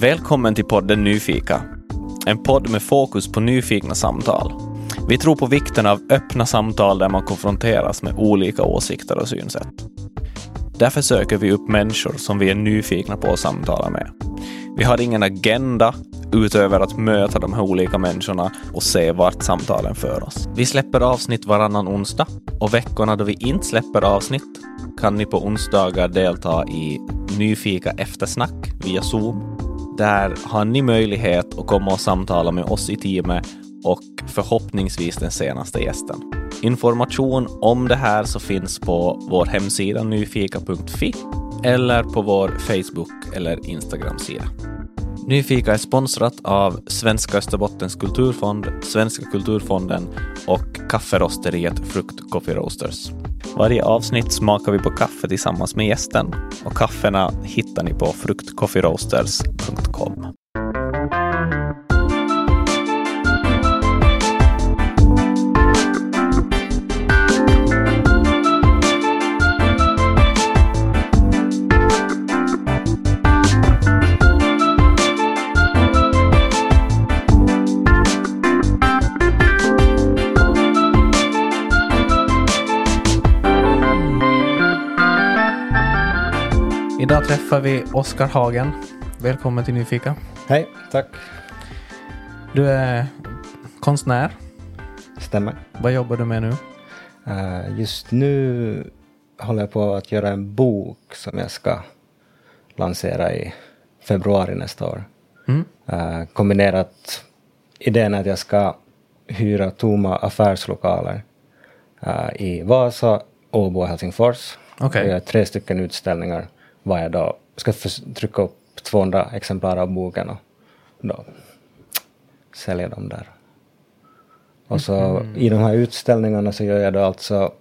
Välkommen till podden Nyfika. En podd med fokus på nyfikna samtal. Vi tror på vikten av öppna samtal där man konfronteras med olika åsikter och synsätt. Därför söker vi upp människor som vi är nyfikna på att samtala med. Vi har ingen agenda utöver att möta de här olika människorna och se vart samtalen för oss. Vi släpper avsnitt varannan onsdag och veckorna då vi inte släpper avsnitt kan ni på onsdagar delta i Nyfika eftersnack via Zoom. Där har ni möjlighet att komma och samtala med oss i teamet och förhoppningsvis den senaste gästen. Information om det här så finns på vår hemsida nyfika.fi eller på vår Facebook eller Instagram-sida. Nyfika är sponsrat av Svenska Österbottens kulturfond, Svenska kulturfonden och kafferosteriet Frukt Coffee Roasters. Varje avsnitt smakar vi på kaffe tillsammans med gästen och kaffena hittar ni på fruktcoffeeroasters.com. Idag träffar vi Oskar Hagen. Välkommen till Nyfika. Hej, tack. Du är konstnär. Stämmer. Vad jobbar du med nu? Uh, just nu håller jag på att göra en bok som jag ska lansera i februari nästa år. Mm. Uh, kombinerat idén att jag ska hyra tomma affärslokaler uh, i Vasa, Åbo och Helsingfors. Okej. Jag gör tre stycken utställningar dag. Jag ska förs- trycka upp 200 exemplar av boken och då sälja dem där. Och så i de här utställningarna så gör jag då alltså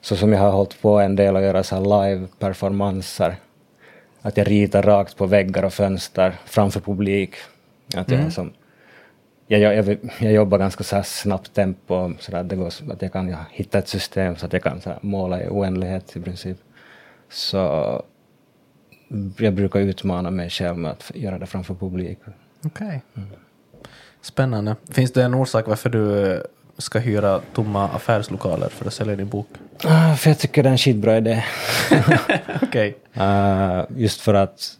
så som jag har hållit på en del att göra så här live-performanser. Att jag ritar rakt på väggar och fönster framför publik. Att jag, är som, jag, jag, jag, jag jobbar ganska så här snabbt tempo, så där det går, att jag kan hitta ett system så att jag kan så måla i oändlighet i princip. Så jag brukar utmana mig själv med att göra det framför publik. Okej. Spännande. Finns det en orsak varför du ska hyra tomma affärslokaler för att sälja din bok? Ah, för jag tycker det är en skitbra idé. Okej. Uh, just för att,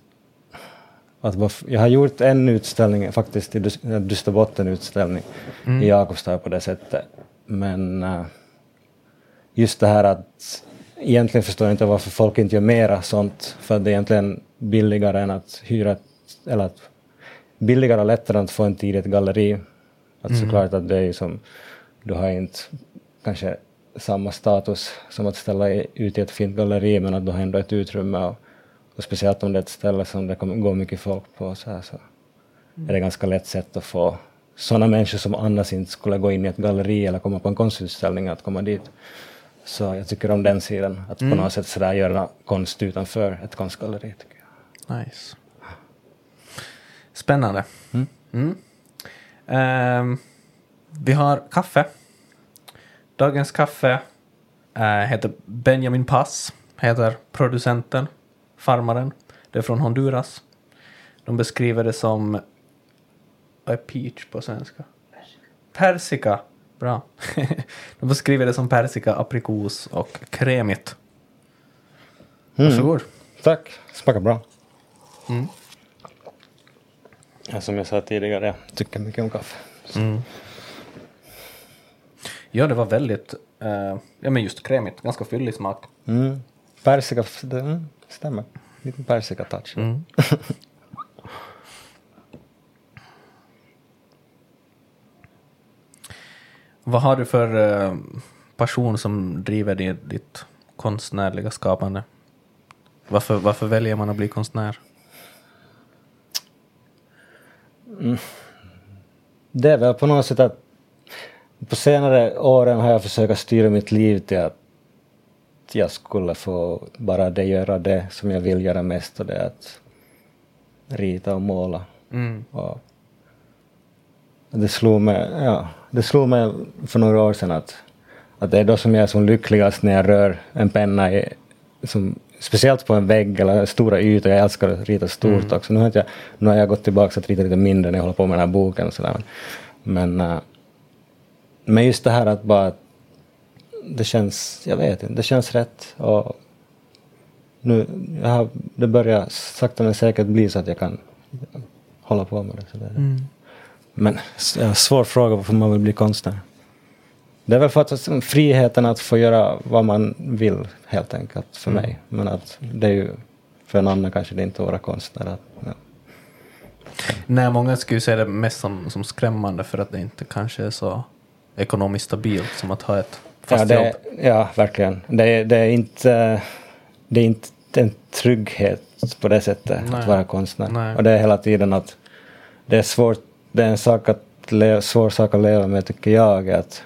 att jag har gjort en utställning, faktiskt, en Dysterbotten-utställning i Jakobstad på det sättet. Men uh, just det här att egentligen förstår jag inte varför folk inte gör mera sånt, för det är egentligen billigare än att hyra, eller att billigare och lättare att få en tid i ett galleri. Att såklart att det är som, du har inte kanske samma status som att ställa ut i ett fint galleri, men att du har ändå ett utrymme och, och speciellt om det är ett ställe som det kommer gå mycket folk på så, här, så är det ganska lätt sätt att få sådana människor som annars inte skulle gå in i ett galleri eller komma på en konstutställning att komma dit. Så jag tycker om den sidan, att på något sätt sådär göra konst utanför ett konstgalleri. Tycker jag. Nice. Spännande. Mm. Ehm, vi har kaffe. Dagens kaffe eh, heter Benjamin Pass, heter producenten, farmaren. Det är från Honduras. De beskriver det som... Vad är peach på svenska? Persika. Bra. De beskriver det som persika, aprikos och kremigt. Varsågod. Tack, smakar bra. Ja, som jag sa tidigare, jag tycker mycket om kaffe. Ja, det var väldigt, eh, ja men just kremigt, ganska fyllig smak. Mm. Persika, det mm, stämmer. Lite persika-touch. Vad har du för eh, passion som driver di- ditt konstnärliga skapande? Varför, varför väljer man att bli konstnär? Det är väl på något sätt att på senare åren har jag försökt styra mitt liv till att jag skulle få bara det göra det som jag vill göra mest och det är att rita och måla. Mm. Och det slog mig, ja, det slog mig för några år sedan att, att det är då som jag är som lyckligast när jag rör en penna i, som speciellt på en vägg eller stora ytor. Jag älskar att rita stort Mm. också. Nu har, jag, nu har jag gått tillbaka att rita lite mindre när jag håller på med den här boken och sådär. Men, eh, men just det här att bara det känns, jag vet inte, det känns rätt. Och nu, jag har, det börjar sakta men säkert bli så att jag kan hålla på med det. Så det Mm. Men svår fråga varför man vill bli konstnär. Det är väl för att friheten att få göra vad man vill helt enkelt för Mm. mig. Men att det är ju för en annan kanske det inte vara konstnär. Att, ja. Nej, många skulle ju säga det mest som, som skrämmande för att det inte kanske är så ekonomiskt stabilt som att ha ett fast Ja, det, jobb. ja, verkligen. Det, är- det, är inte, det är inte en trygghet på det sättet Nej. att vara konstnär. Nej. Och det är hela tiden att det är svårt, det är en sak att le, svår sak att leva med tycker jag. Att,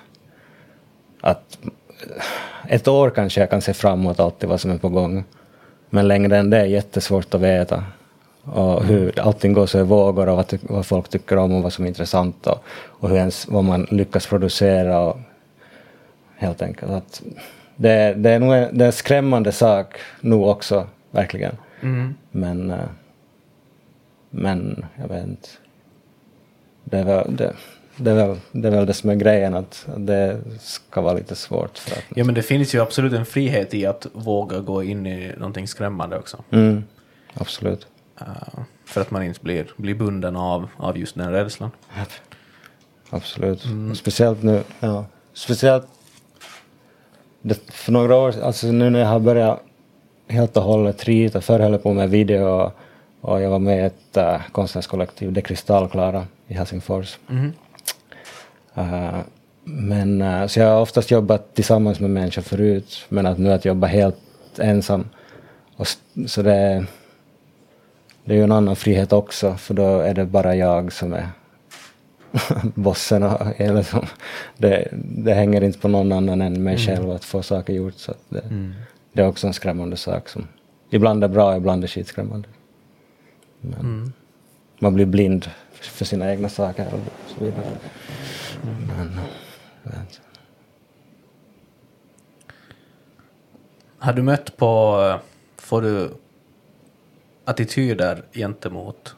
att ett år kanske jag kan se fram emot alltid vad som är på gång. Men längre än det är jättesvårt att veta. Och hur allting går så i vågor och vad, vad folk tycker om och vad som är intressant och, och hur ens, vad man lyckas producera. Och, helt enkelt. Att det, det är nog en, det är en skrämmande sak nu också, verkligen. Mm. Men, eh, men jag vet inte. Det är väl det, det, är väl, det är väl det som är grejen, att det ska vara lite svårt. För att, Ja, men det finns ju absolut en frihet i att våga gå in i någonting skrämmande också. mm, absolut. Uh, för att man inte blir, blir bunden av, av just den rädslan. Absolut. Speciellt nu, ja. Speciellt det, för några år alltså nu när jag har börjat helt och hållet rita, förr höll jag på med video och, och jag var med i ett uh, konstnärskollektiv, Det Kristallklara i Helsingfors. Mhm. Uh, men uh, så jag har oftast jobbat tillsammans med människor förut, men att nu att jobba helt ensam. Och, så det är, det är ju en annan frihet också, för då är det bara jag som är bossen. Och, eller så, det, det hänger inte på någon annan än mig själv att få saker gjort. Så det, det är också en skrämmande sak som ibland är bra, ibland är skitskrämmande. Men Mm. Man blir blind för sina egna saker och så vidare. Men, inte. Har du mött på, får du attityder gentemot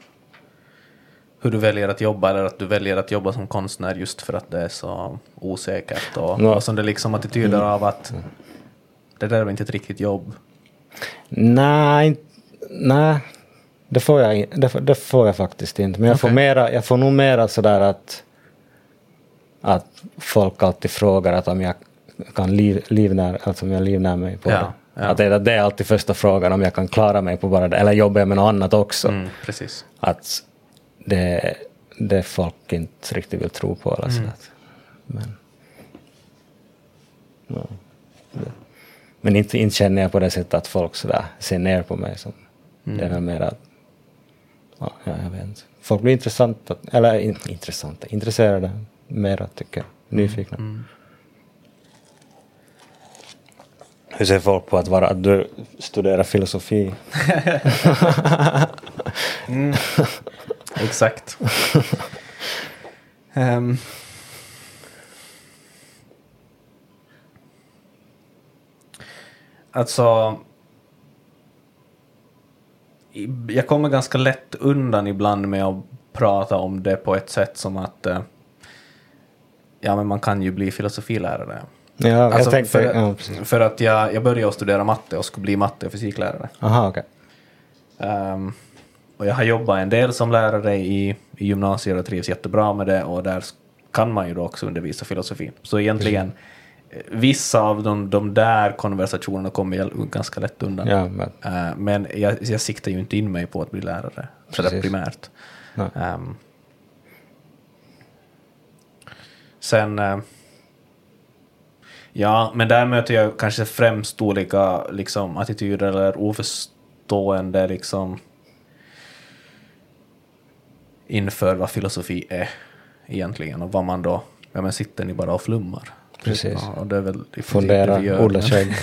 hur du väljer att jobba eller att du väljer att jobba som konstnär just för att det är så osäkert och, Ja. och som det är liksom attityder av att det där var inte ett riktigt jobb. Nej, nej. Det får, jag, det, får- det får jag faktiskt inte. Men jag, får, Okej. mera, jag får nog mera sådär att, att folk alltid frågar att om jag kan liv, livnär, alltså om jag livnär mig på Ja, det. ja. Att det, det är alltid första frågan om jag kan klara mig på bara det. Eller jobbar jag med något annat också. Mm, precis. Att det, det folk inte riktigt vill tro på. Eller sådär. Men, ja. Men inte, inte känner jag på det sättet att folk sådär ser ner på mig. Som, Det är väl mer att, ja, jag vet inte. Folk blir intressanta, eller in, intressanta, intresserade mera tycker jag. Nyfikna. Hur ser folk på att, vara, att du studerar filosofi? Exakt. Ehm. alltså, jag kommer ganska lätt undan ibland med att prata om det på ett sätt som att eh, ja, men man kan ju bli filosofilärare. Ja, Alltså, tänkte, för, ja, för att jag, jag började studera matte och skulle bli matte och fysiklärare. Aha, okej. Ehm, och jag har jobbat en del som lärare i, i gymnasiet och trivs jättebra med det och där kan man ju då också undervisa filosofi. Så egentligen eh, vissa av de, de där konversationerna kommer jag ganska lätt undan. Ja, men, Eh, men jag, jag siktar ju inte in mig på att bli lärare sådär primärt. Ehm, sen... eh, ja, men där möter jag kanske främst olika liksom, attityder eller oförstående liksom, inför vad filosofi är egentligen och vad man då... Ja, men sitter ni bara och flummar? Precis. Ja, och det är väl det Fundera, gör. odla skägg.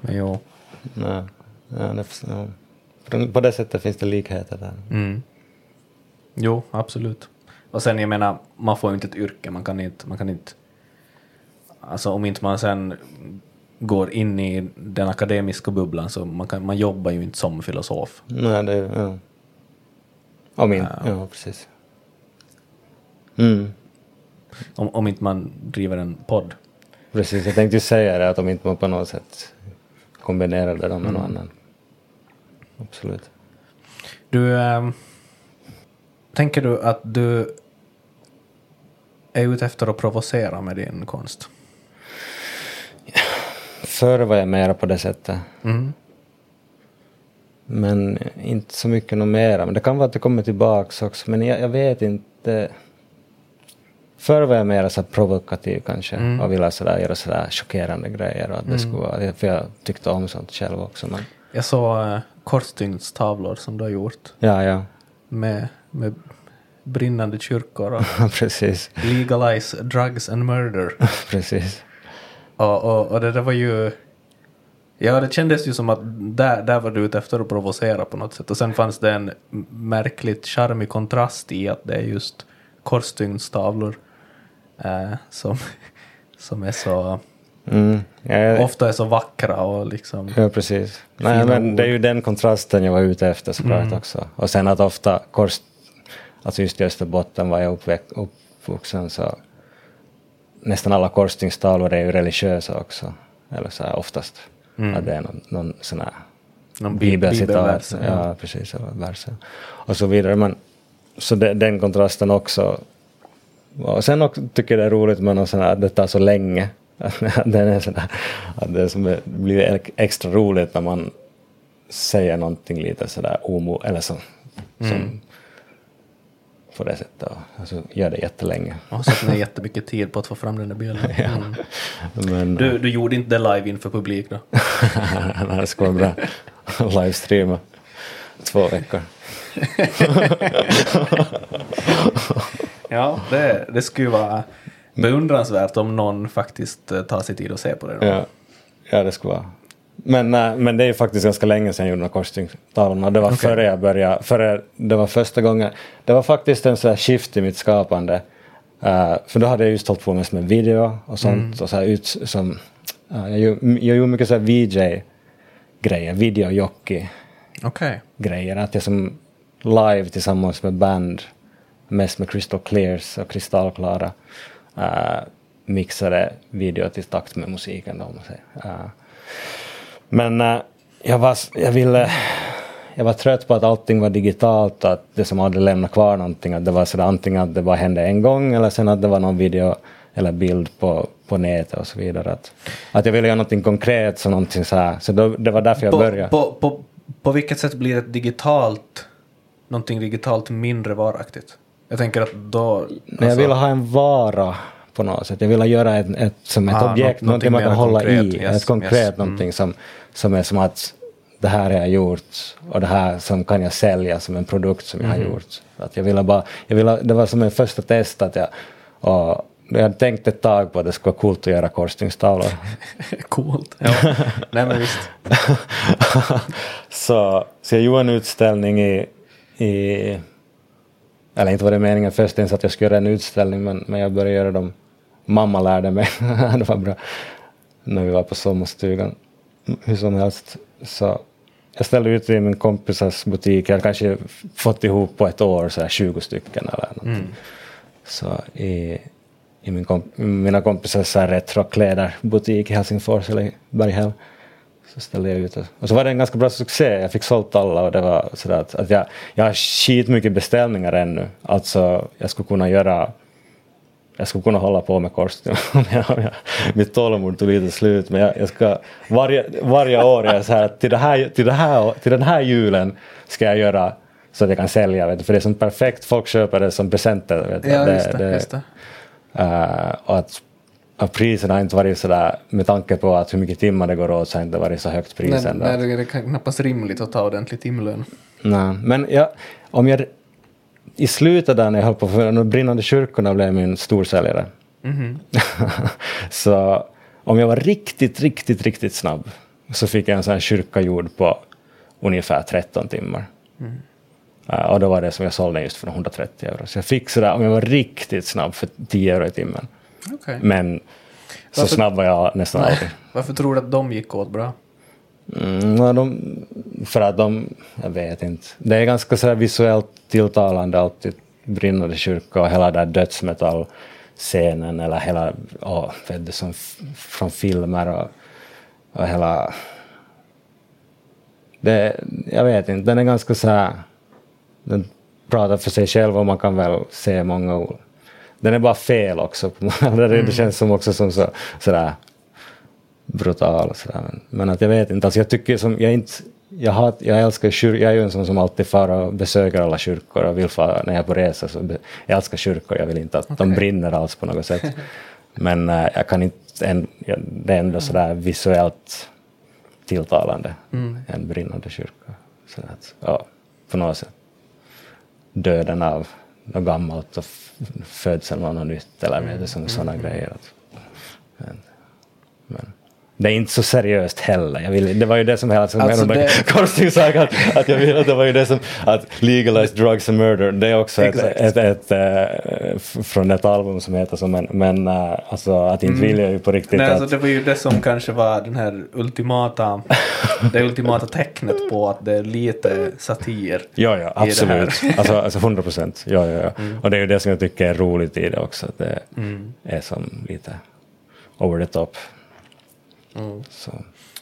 Men jo. Nej. Ja, det, ja. På- det sättet finns det likheter där. Mm. Jo, absolut. Och sen jag menar, man får ju inte ett yrke, man kan inte, man kan inte... Alltså om inte man sen går in i den akademiska bubblan så man, kan, man jobbar ju inte som filosof. Nej, det ja. Om inte, ja. precis. Mm. Om, om inte man driver en podd. Precis, jag tänkte ju säga det att om inte man på något sätt kombinerar det med någon annan. Absolut. Du, ehm, tänker du att du är ute efter att provocera med din konst? Förr var jag mera på det sättet. Mm. Men inte så mycket något mera. Men det kan vara att det kommer tillbaks också. Men jag, jag vet inte. Förr var jag mer så provokativ kanske Mm. och ville sådär, göra sådär chockerande grejer. Och att det skulle vara, för jag tyckte om sånt själv också. Men, Jag såg uh, kortstygnstavlor som du har gjort ja, ja, med, med brinnande kyrkor och precis. legalize drugs and murder. precis. Och, och, och det där var ju... Ja, det kändes ju som att där, där var du ute efter att provocera på något sätt. Och sen fanns det en märkligt charmig kontrast i att det är just kortstygnstavlor eh, som, som är så... Mm. Ja, jag, Ofta är så vackra och liksom... ja, precis. Nej, men det är ju den kontrasten jag var ute efter såklart Mm. också. Och sen att ofta kors, alltså just i Österbotten var jag uppväxt, uppvuxen så nästan alla korsstygnstavlor är ju religiösa också. Eller så här oftast. Mm. Att det är någon, någon sån här Någon bi- bibelcitat. Ja, ja. precis. Eller. Och så vidare. Men, så de, den kontrasten också. Och sen också tycker jag det är roligt med någon sån här, att det tar så länge. Den är sån här, att det som blir ex- extra roligt när man säger någonting lite sådär omo, eller så, som Mm. på det sättet. och- Alltså gör det jättelänge. Och satt ner jättemycket tid på att få fram den där bilden. Mm. Men Du, du gjorde inte det live inför publik då? det skulle vara bra. Livestreama två veckor. Ja, det, det skulle vara beundransvärt om någon faktiskt eh, tar sig tid att se på det. Då. Ja, ja det skulle vara. Men, nej, men det är ju faktiskt ganska länge sedan jag gjorde de här korsstygnstavlorna. Det var Okej. före jag började, före, det var första gången, det var faktiskt en sån här shift i mitt skapande. Eh, för då hade jag just hållit på med, med video och sånt. Och så ut, som, ja, jag, jag gjorde mycket så här VJ-grejer, videojockey-grejer. Okej. Att jag som live tillsammans med band, mest med Crystal Clears och Kristallklara, uh, mixade video till takt med musiken. Då, man säger. Eh, men eh, jag, var, jag ville... Jag var trött på att allting var digitalt att det som hade lämnat kvar någonting, att det var sådär antingen att det bara hände en gång eller sen att det var någon video eller bild på, på nätet och så vidare. Att, att jag ville göra någonting konkret, så någonting så här. Så då, det var därför jag På, började. på, på, på vilket sätt blir ett digitalt, någonting digitalt mindre varaktigt? Jag tänker att då... Men jag ville ha en vara på något sätt. Jag ville göra ett, ett, som ett Ah, objekt, nå- någonting man kan hålla mer i. konkret, yes, ett konkret yes, mm. någonting som, som är som att det här har jag gjort och det här som kan jag sälja som en produkt som jag Mhm. har gjort. Att jag ville bara, jag ville, det var som en första test att jag, och jag hade tänkt ett tag på att det skulle vara coolt att göra korsstygnstavlor. Coolt. Ja. Nej men visst. så, så jag gjorde en utställning i, i eller inte var det meningen först ens att jag skulle göra en utställning men, men jag började göra dem. Mamma lärde mig, det var bra. När vi var på sommarstugan. Hur som helst. Så jag ställde ut i min kompisars butik. Jag hade kanske fått ihop på ett år så här 20 stycken eller någonting. Så i, i min komp mina kompisars retrokläderbutik i Helsingfors eller i Berghäll så ställde jag ut det. Och så var det en ganska bra succé. Jag fick sålt alla och det var sådär att, att jag, jag har skitmycket beställningar ännu. Alltså jag skulle kunna göra jag skulle kunna hålla på med korsstygn om jag, mitt tålamod tog lite slut men jag, jag ska varje, varje år är jag så här att till, det här, till, det här, till den här julen ska jag göra så att jag kan sälja vet du, för det är som perfekt, folk köper det som presenter. Vet du. Ja, det. Just det. Eh, och att, att priserna har inte varit sådär, med tanke på att hur mycket timmar det går åt så har det inte varit så högt pris Nej, ändå. nej, det är knappast rimligt att ta ordentlig timlön. Nej, men jag, om jag i slutet där när jag höll på för de brinnande kyrkorna blev min storsäljare. Mhm. så om jag var riktigt, riktigt, riktigt snabb så fick jag en sån här kyrka gjord på ungefär 13 timmar. Eh, och då var det som jag sålde just för 130 euro. Så jag fick sådär, om jag var riktigt snabb, för 10 euro i timmen. Okej. Men Så Varför- snabb var jag nästan alltid. Varför tror du att de gick åt bra? Mm, de, för att de, jag vet inte. Det är ganska så visuellt tilltalande alltid, brinnande kyrka och hela där dödsmetallscenen eller hela, åh, vet du, som från filmer och, och hela... Det, jag vet inte, den är ganska så här, den pratar för sig själv och man kan väl se många ord. Den är bara fel också. det, det känns som också som så, sådär brutal sådär. Men, men att jag vet inte, alltså jag tycker som, jag inte, jag, har, jag älskar kyrkor, jag är ju en sån som alltid far och besöker alla kyrkor och vill fara när jag är på resa så jag älskar kyrkor, jag vill inte att de brinner alls på något sätt. Men äh, jag kan inte, en, det är ändå sådär visuellt tilltalande, en brinnande kyrka. Så att, ja, på något sätt. Döden av något gammalt och födseln av något nytt eller som sådana grejer. Att, men, men det är inte så seriöst heller. Jag vill, det var ju det som hela Alltså, alltså, det- Korsting sa att, att jag vill att det var ju det som att legalize drugs and murder. Det är också ett, Exakt. ett, ett, eh, från ett album som heter så men, men eh, alltså att inte vill jag ju på riktigt Nej, att alltså det var ju det som kanske var den här ultimata, det ultimata tecknet på att det är lite satir. Ja, ja, absolut. Alltså, alltså 100 procent. Ja, ja, ja. Och det är ju det som jag tycker är roligt i det också. Att det Mm. är som lite over the top. Mm. Så,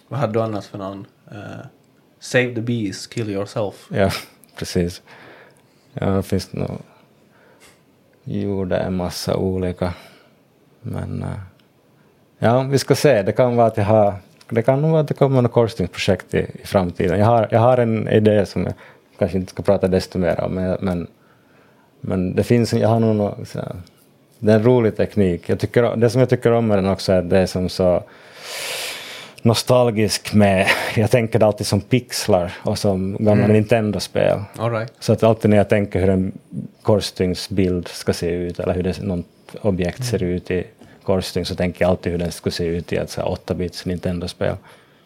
Vad hade du annars för någon? Eh, save the bees, kill yourself. ja, precis. Ja, finns nog... Gjorde en massa olika. Men... eh, ja, vi ska se. Det kan vara att jag har... Det kan nog vara att det kommer något korsningsprojekt i, i framtiden. Jag har, jag har en idé som jag kanske inte ska prata desto mer om, men, men, men det finns, jag har nog något, det är en rolig teknik. Jag tycker, det som jag tycker om med den också är att det är som så nostalgisk med, jag tänker det alltid som pixlar och som gamla Nintendo-spel. All right. Så att alltid när jag tänker hur en korsstygnsbild ska se ut eller hur det, något objekt ser ut i korsstygn så tänker jag alltid hur den skulle se ut i ett så här 8-bits Nintendo-spel.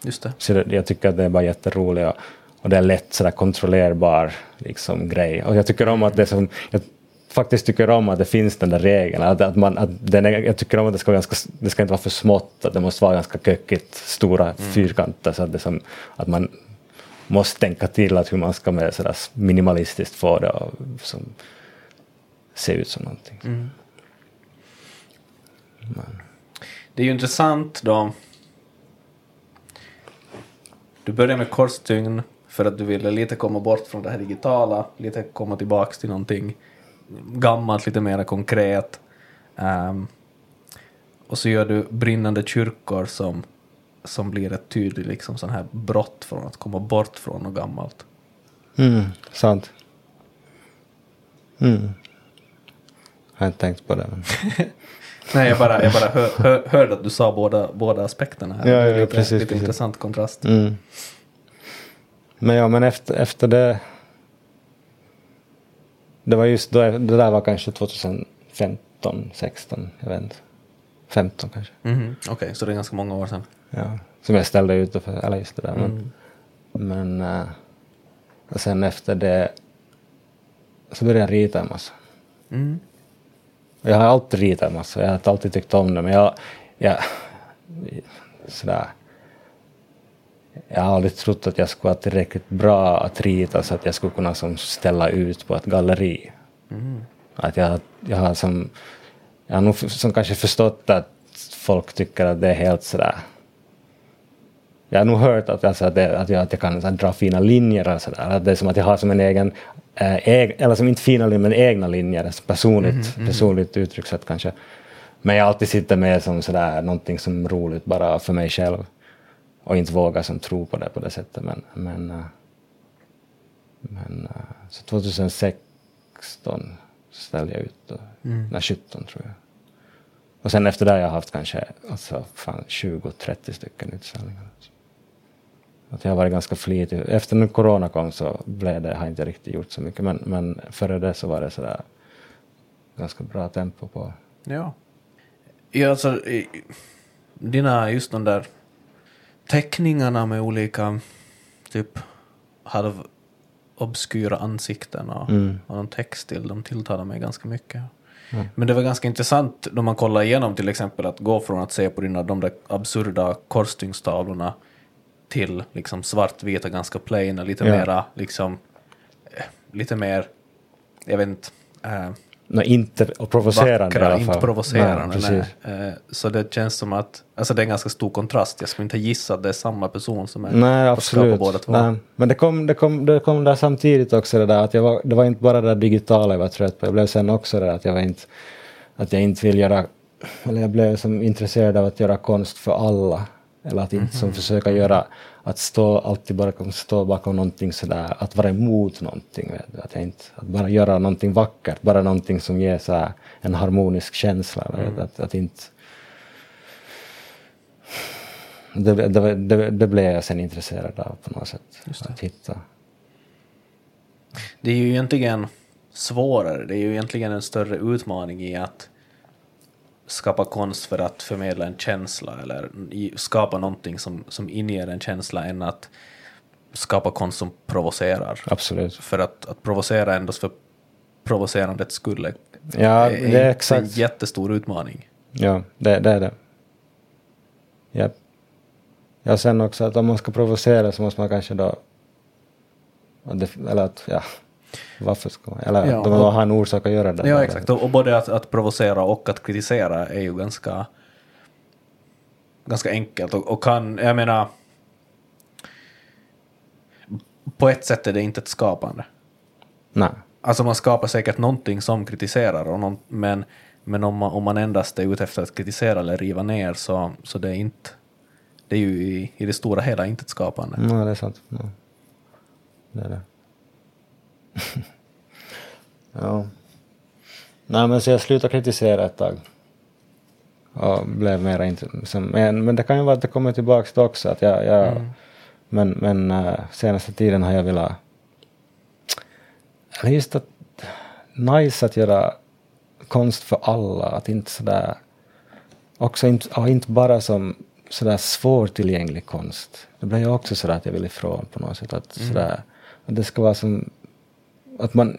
Just det. Så det, jag tycker att det är bara jätteroligt och, och det är lätt sådär kontrollerbar liksom, grej. Och jag tycker om att det som, jag faktiskt tycker om att det finns den där regeln. Att, att man, att den är, jag tycker om att det ska, vara ganska, det ska inte vara för smått, att det måste vara ganska kökigt, stora fyrkanter så att, det som, att man måste tänka till att hur man ska med sådär minimalistiskt få det att se ut som någonting. Mm. Det är ju intressant då. Du började med korsstygn för att du ville lite komma bort från det här digitala, lite komma tillbaks till någonting gammalt, lite mer konkret. Ehm, och så gör du brinnande kyrkor som, som blir ett tydligt liksom sån här brott från att komma bort från något gammalt. Mm, sant. Mm. Jag har inte tänkt på det. Men... Nej, jag bara, jag bara hör, hör, hörde att du sa båda, båda aspekterna här. Ja, ja, Det är lite, precis, lite precis. intressant kontrast. Mm. Men ja, men efter, efter det... Det var just då, det där var kanske 2015, 16, jag vet inte. 15 kanske. Mhm, Okej, så det är ganska många år sedan. Ja, som jag ställde ut, för, eller just det där. Men, Mm. men eh, och sen efter det så började jag rita en massa. Mm. Jag har alltid ritat en massa, jag har alltid tyckt om det, men jag, jag sådär, jag har aldrig trott att jag skulle vara tillräckligt bra att rita så att jag skulle kunna som ställa ut på ett galleri. Mm. Att jag, jag har som, jag har nog som kanske förstått att folk tycker att det är helt sådär jag har nog hört att, alltså, att, det, att, jag, att jag kan här, dra fina linjer och sådär. Att det är som att jag har som en egen, eh, eg, eller som inte fina linjer men egna linjer, alltså personligt, personligt uttryckssätt kanske. Men jag alltid sitter med som sådär någonting som roligt bara för mig själv. Och inte vågar som tro på det på det sättet. Men, men, eh, men eh, så 2016 ställde jag ut, då. nej 17 tror jag. Och sen efter det har jag haft kanske alltså, fan, 20-30 stycken utställningar. Att jag har varit ganska flitig. Efter när corona kom så blev det, har jag inte riktigt gjort så mycket. Men, men före det så var det sådär ganska bra tempo på. Ja. Ja, alltså, dina, just de där teckningarna med olika typ halv obskyra ansikten och, Mm. och någon text till, de tilltalar mig ganska mycket. Men det var ganska intressant när man kollar igenom till exempel att gå från att se på dina, de där absurda korsstygstavlorna till liksom svartvita, ganska plaina, lite Ja. mera liksom, eh, lite mer, jag vet inte, eh, Nej, inte och provocerande i vackra, alla inte fall. provocerande. Nej, nej. Eh, Så det känns som att, alltså det är en ganska stor kontrast. Jag skulle inte gissa att det är samma person som är Nej, absolut. båda två. Nej. Men det kom, det, kom, det kom där samtidigt också det där att jag var, det var inte bara det där digitala jag var trött på. Jag blev sen också det där att jag var inte, att jag inte vill göra, eller jag blev som intresserad av att göra konst för alla. Eller att inte Mhm. som försöka göra, att stå alltid bara stå bakom någonting sådär, att vara emot någonting. Att, inte, att bara göra någonting vackert, bara någonting som ger så här en harmonisk känsla. Mm. Att, att inte det, det, det, det blev jag sen intresserad av på något sätt. Att hitta. Det är ju egentligen svårare, det är ju egentligen en större utmaning i att skapa konst för att förmedla en känsla eller skapa någonting som, som inger en känsla än att skapa konst som provocerar. Absolut. För att, att provocera endast för provocerandets skull Ja, är, det är en exakt. jättestor utmaning. Ja, det, det är det. Ja. Ja, sen också att om man ska provocera så måste man kanske då... Eller att, ja, varför ska man... Eller Ja, och- har en orsak att göra det. Ja, exakt. Och, både att, att provocera och att kritisera är ju ganska, ganska enkelt. Och, och kan, jag menar, på ett sätt är det inte ett skapande. Nej. Alltså man skapar säkert någonting som kritiserar, och någon, men, men om, man, om man endast är ute efter att kritisera eller riva ner så, så det är inte, det är ju i, i det stora hela inte ett skapande. Nej, det är sant. Ja. Det är det. ja. Nej, men så jag slutade kritisera ett tag. Och blev mera inte... Som, men, men det kan ju vara att det kommer tillbaka då också. Att jag, jag, Men, men äh, senaste tiden har jag velat... Eller just att... Nice att göra konst för alla. Att inte sådär... Också inte, ja, inte bara som sådär svårtillgänglig konst. Det blev ju också sådär att jag vill ifrån på något sätt. Att, sådär, att det ska vara som... Att man...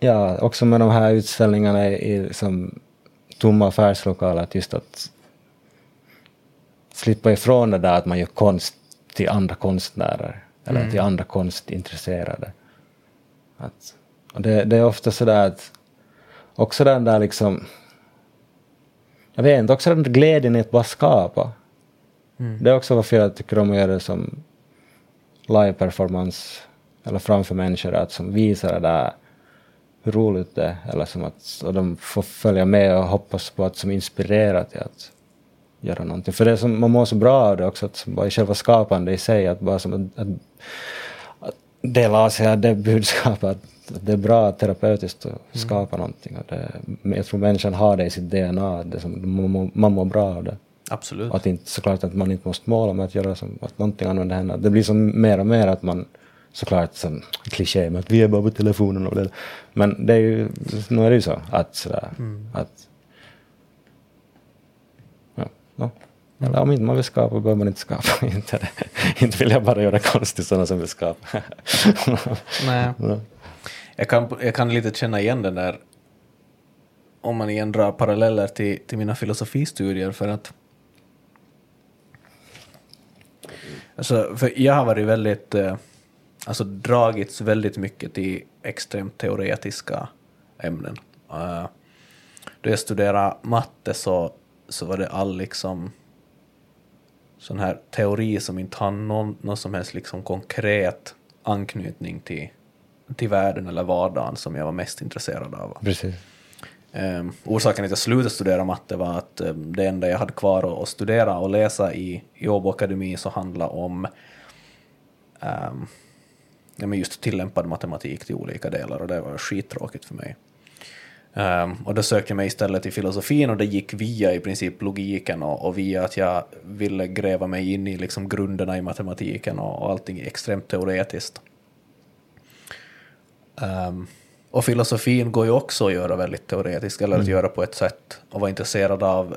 Ja, också med de här utställningarna i, i som tomma affärslokaler, att just att slippa ifrån det där att man gör konst till andra konstnärer eller till andra konstintresserade. Att, och det, det är ofta sådär att också den där liksom jag vet inte, också den där glädjen i att bara skapa. Det är också varför jag tycker om att göra det som live-performance eller framför människor, att som visar det där hur roligt det är, eller som att och de får följa med och hoppas på att som inspirera till att göra någonting. För det som, man mår så bra av det också, att som bara själva skapande i sig, att bara som att, att, att dela av sig av det budskapet, att, att det är bra terapeutiskt att skapa någonting. Och det, jag tror människan har det i sitt DNA, det som, man, mår- man mår bra av det. Absolut. Att inte, såklart att man inte måste måla med att göra som, att någonting använder henne. Det blir som mer och mer att man, såklart som kliché med att vi är bara på telefonen och det. Men det är ju, nu är det ju så att sådär, att ja, ja. Eller om inte man vill skapa behöver man inte skapa. inte, inte vill jag bara göra konst till sådana som vill skapa. Nej. Ja. Jag kan, jag kan lite känna igen den där, om man igen drar paralleller till, till mina filosofistudier, för att alltså, för jag har varit väldigt, eh, alltså dragits väldigt mycket till extremt teoretiska ämnen. Eh, då jag studerade matte så, så var det all liksom sån här teori som inte har någon, någon som helst liksom konkret anknytning till, till världen eller vardagen som jag var mest intresserad av. Precis. Um, orsaken till att jag slutade studera matte var att um, det enda jag hade kvar att, att studera och läsa i, i Åbo Akademi så handlade om um, ja, men just tillämpad matematik till olika delar och det var skittråkigt för mig. Um, och då sökte jag mig istället till filosofin och det gick via i princip logiken och, och via att jag ville gräva mig in i liksom grunderna i matematiken och, och allting extremt teoretiskt. Um, och filosofin går ju också att göra väldigt teoretisk, eller att göra på ett sätt och vara intresserad av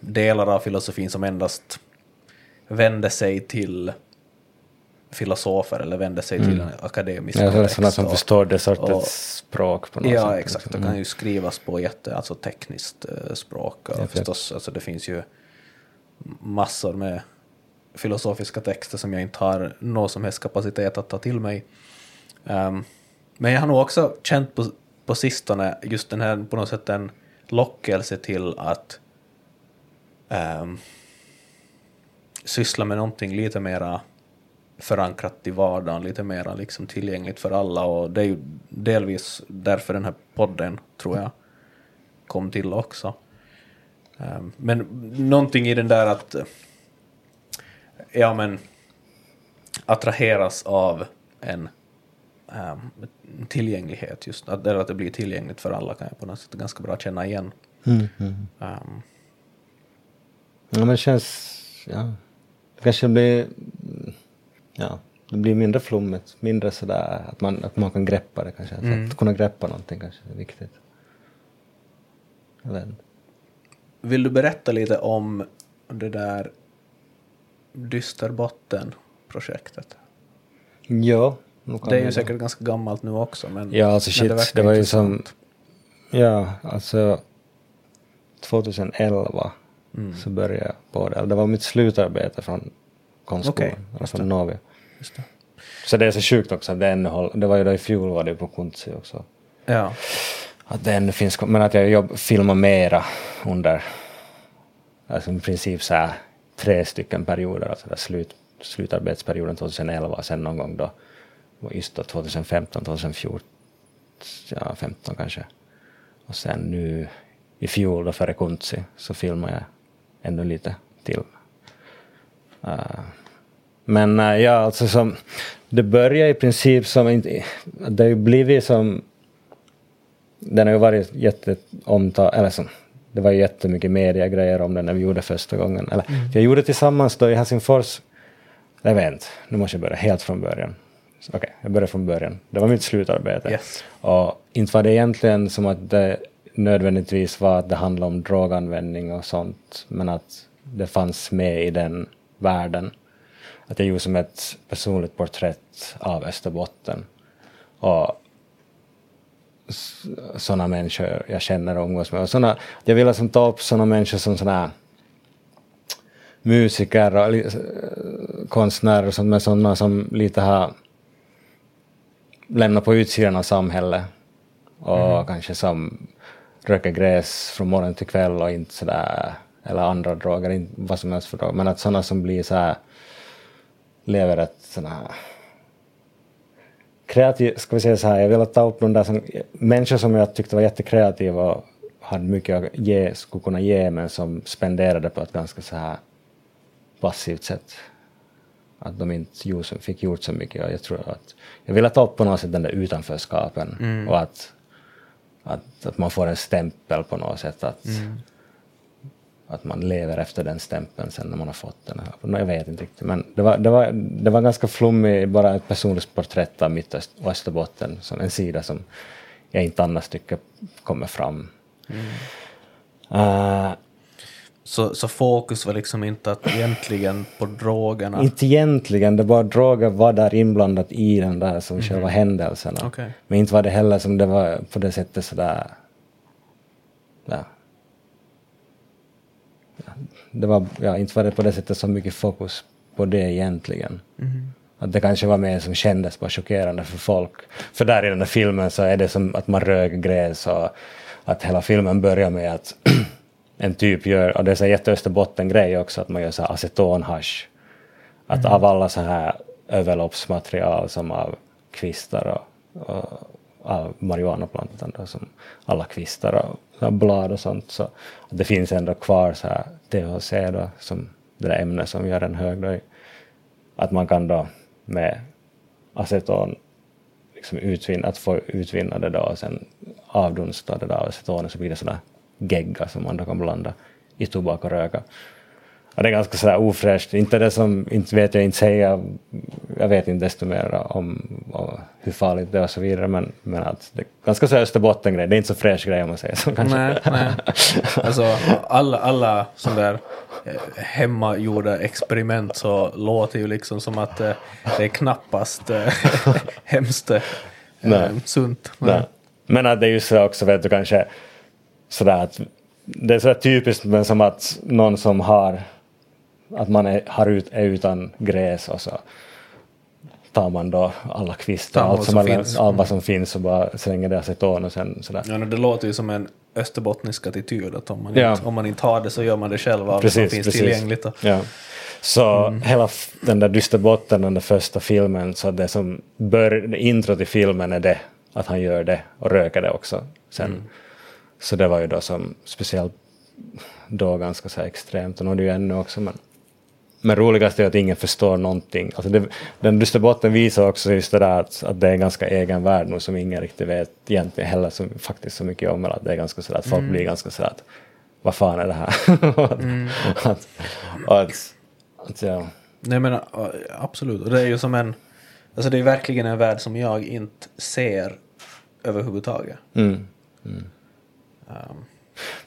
delar av filosofin som endast vänder sig till filosofer eller vänder sig till en akademisk Ja, kontext. sådana som och- förstår det sortens och- språk på något Ja, sätt. exakt. Det liksom. kan ju skrivas på jätte, alltså tekniskt eh, språk. Och Ja, förstås, alltså det finns ju massor med filosofiska texter som jag inte har någon som helst kapacitet att ta till mig. Ehm, men jag har nog också känt på, på sistone just den här på något sätt en lockelse till att um, syssla med någonting lite mera förankrat i vardagen, lite mera liksom tillgängligt för alla och det är ju delvis därför den här podden, tror jag, kom till också. Ehm, men någonting i den där att ja men attraheras av en ehm, tillgänglighet just, att, eller att det blir tillgängligt för alla kan jag på något sätt ganska bra känna igen. Mm, mm. Ehm, Ja, men det känns... Ja. Det kanske blir... Ja, det blir mindre flummigt, mindre sådär att man, att man kan greppa det kanske. Mm. Att kunna greppa någonting kanske är viktigt. Inte. Vill du berätta lite om det där Dysterbotten-projektet? Ja. Det är ju säkert ganska gammalt nu också, men, Ja, alltså shit, verkar det var ju som... Ja, alltså 2011 Mm. så började jag på det. Det var mitt slutarbete från konstskolan, eller från det. Novia. Just det. Så det är så sjukt också att det ännu håll, Det var ju då i fjol var det på Kuntsi också. Ja. Att det ännu finns, men att jag jobb, filmar mera under, alltså i princip så här tre stycken perioder, alltså där slut, slutarbetsperioden 2011 och sen någon gång då, just då 2015, 2014, ja 15 kanske. Och sen nu i fjol då före Kuntsi så filmade jag ännu lite till. Uh, men eh, ja, alltså som, det börjar i princip som, det har ju blivit som den har ju varit jätteomtalad, eller som, det var ju jättemycket mediegrejer om den när vi gjorde första gången. Eller, Jag gjorde tillsammans då i Helsingfors, jag vet inte, nu måste jag börja helt från början. Okej, jag börjar från början. Det var mitt slutarbete. Yes. Och inte var det egentligen som att det nödvändigtvis var att det handlade om droganvändning och sånt, men att det fanns med i den världen. Att jag gjorde som ett personligt porträtt av Österbotten. Och sådana människor jag känner och umgås med. Och såna, jag vill liksom ta upp sådana människor som sådana här musiker och konstnärer och sånt, men sådana som lite har lämnat på utsidan av samhället och kanske som röker gräs från morgon till kväll och inte sådär, eller andra droger, inte vad som helst för droger, men att sådana som blir så här lever ett sådana här kreativ, ska vi säga så här, jag vill ta upp de där som, människor som jag tyckte var jättekreativa och hade mycket att ge, skulle kunna ge, men som spenderade på ett ganska så här passivt sätt. Att de inte gjorde, fick gjort så mycket. Och jag tror att jag ville ta upp på något sätt den där utanförskapen och att, att, att man får en stämpel på något sätt. Att, att man lever efter den stämpeln sen när man har fått den. Här. Jag vet inte riktigt, men det var, det var, det var ganska flummigt, bara ett personligt porträtt av mitt och Österbotten, som en sida som jag inte annars tycker kommer fram. Eh, Så, så fokus var liksom inte att egentligen på drogerna. inte egentligen, det var droger var där inblandat i den där som själva händelserna. Okej. Men inte var det heller som det var på det sättet sådär... Ja. Det var, ja, inte var det på det sättet så mycket fokus på det egentligen. Att det kanske var mer som kändes bara chockerande för folk. För där i den där filmen så är det som att man röker gräs och att hela filmen börjar med att en typ gör, och det är så jätte Österbotten-grej också, att man gör så här acetonhasch. Att av alla så här överloppsmaterial som av kvistar och, och av marijuanaplantan då, som alla kvistar och så här blad och sånt så att det finns ändå kvar så här THC då som det där ämnet som gör en hög då, i- att man kan då med aceton liksom utvinna, att få utvinna det då och sen avdunsta det där acetonet så blir det sådana gegga som man då kan blanda i tobak och röka. Och det är ganska sådär ofräscht. Inte det som, inte vet jag inte säga, jag vet inte desto mer om, om hur farligt det är och så vidare, men, men att det är ganska så Österbotten-grej, det är inte så fräsch grej om man säger så kanske. Nej, nej. Alltså alla, alla sådana där eh, hemmagjorda experiment så låter ju liksom som att eh, det är knappast eh, hemskt Nej. sunt. Nej. Men att det är ju så också, vet du, kanske sådär att det är så typiskt men som att någon som har att man är, har ut, är utan gräs och så tar man då alla kvistar, Tar allt som, som alla, finns. allt vad som finns och bara slänger det aceton och sen sådär. Ja, det låter ju som en österbottnisk attityd att om man, Ja. inte, om man inte har det så gör man det själv av det som finns tillgängligt. Och, Ja. Så Mm. hela den där Dysterbotten, den där första filmen, så det som bör, intro till filmen är det, att han gör det och röker det också sen. Mm. Så det var ju då som speciellt då ganska så extremt och nu är det ju ännu också men men roligast är att ingen förstår någonting. Alltså det, den Dysterbotten visar också just det där att, att det är en ganska egen värld nu som ingen riktigt vet egentligen heller så, faktiskt så mycket om. Att det är ganska sådär att folk Mm. blir ganska sådär att vad fan är det här? att, att, och att, att, ja. Nej men absolut, det är ju som en, alltså det är verkligen en värld som jag inte ser överhuvudtaget. Mm. Um,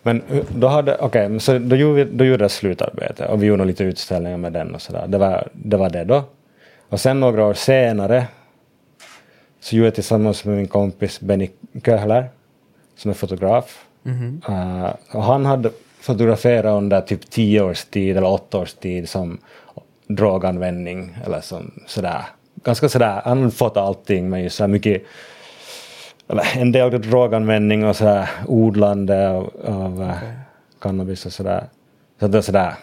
Men uh, då hade, men så då gjorde, då gjorde jag slutarbete och vi gjorde lite utställningar med den och sådär. Det var, det var det då. Och sen några år senare så gjorde jag tillsammans med min kompis Benny Köhler som är fotograf. Uh, och han hade fotograferat under typ tio års tid eller åtta års tid som droganvändning eller som sådär. Ganska sådär, han hade fått allting men just så mycket en del droganvändning och sådär odlande av, av eh, cannabis och sådär. Så det är sådär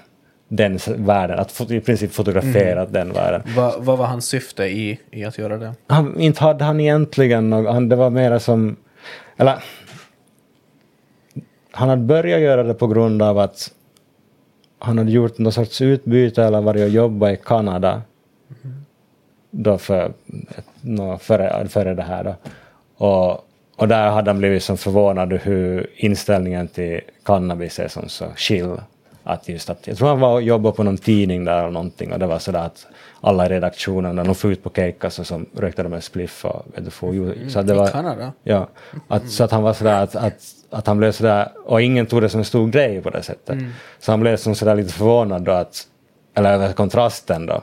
den världen, att i princip fotografera den världen. vad, vad var hans syfte i, i att göra det? Han, inte hade han egentligen något, han, det var mera som, eller han hade börjat göra det på grund av att han hade gjort någon sorts utbyte eller varit och jobbat i Kanada då för, nå, före, före det här då. Och, och där hade han blivit som förvånad hur inställningen till cannabis är som så chill. Att just att, jag tror han var och jobbade på någon tidning där eller någonting och det var sådär att alla i redaktionen när de får ut på kejka så som rökte de en spliff och vet du, får, ju- så det I var, Kanada? Ja, att, så att han var sådär att, att, att han blev sådär, och ingen tog det som en stor grej på det sättet. Så han blev som sådär lite förvånad då att, eller över kontrasten då.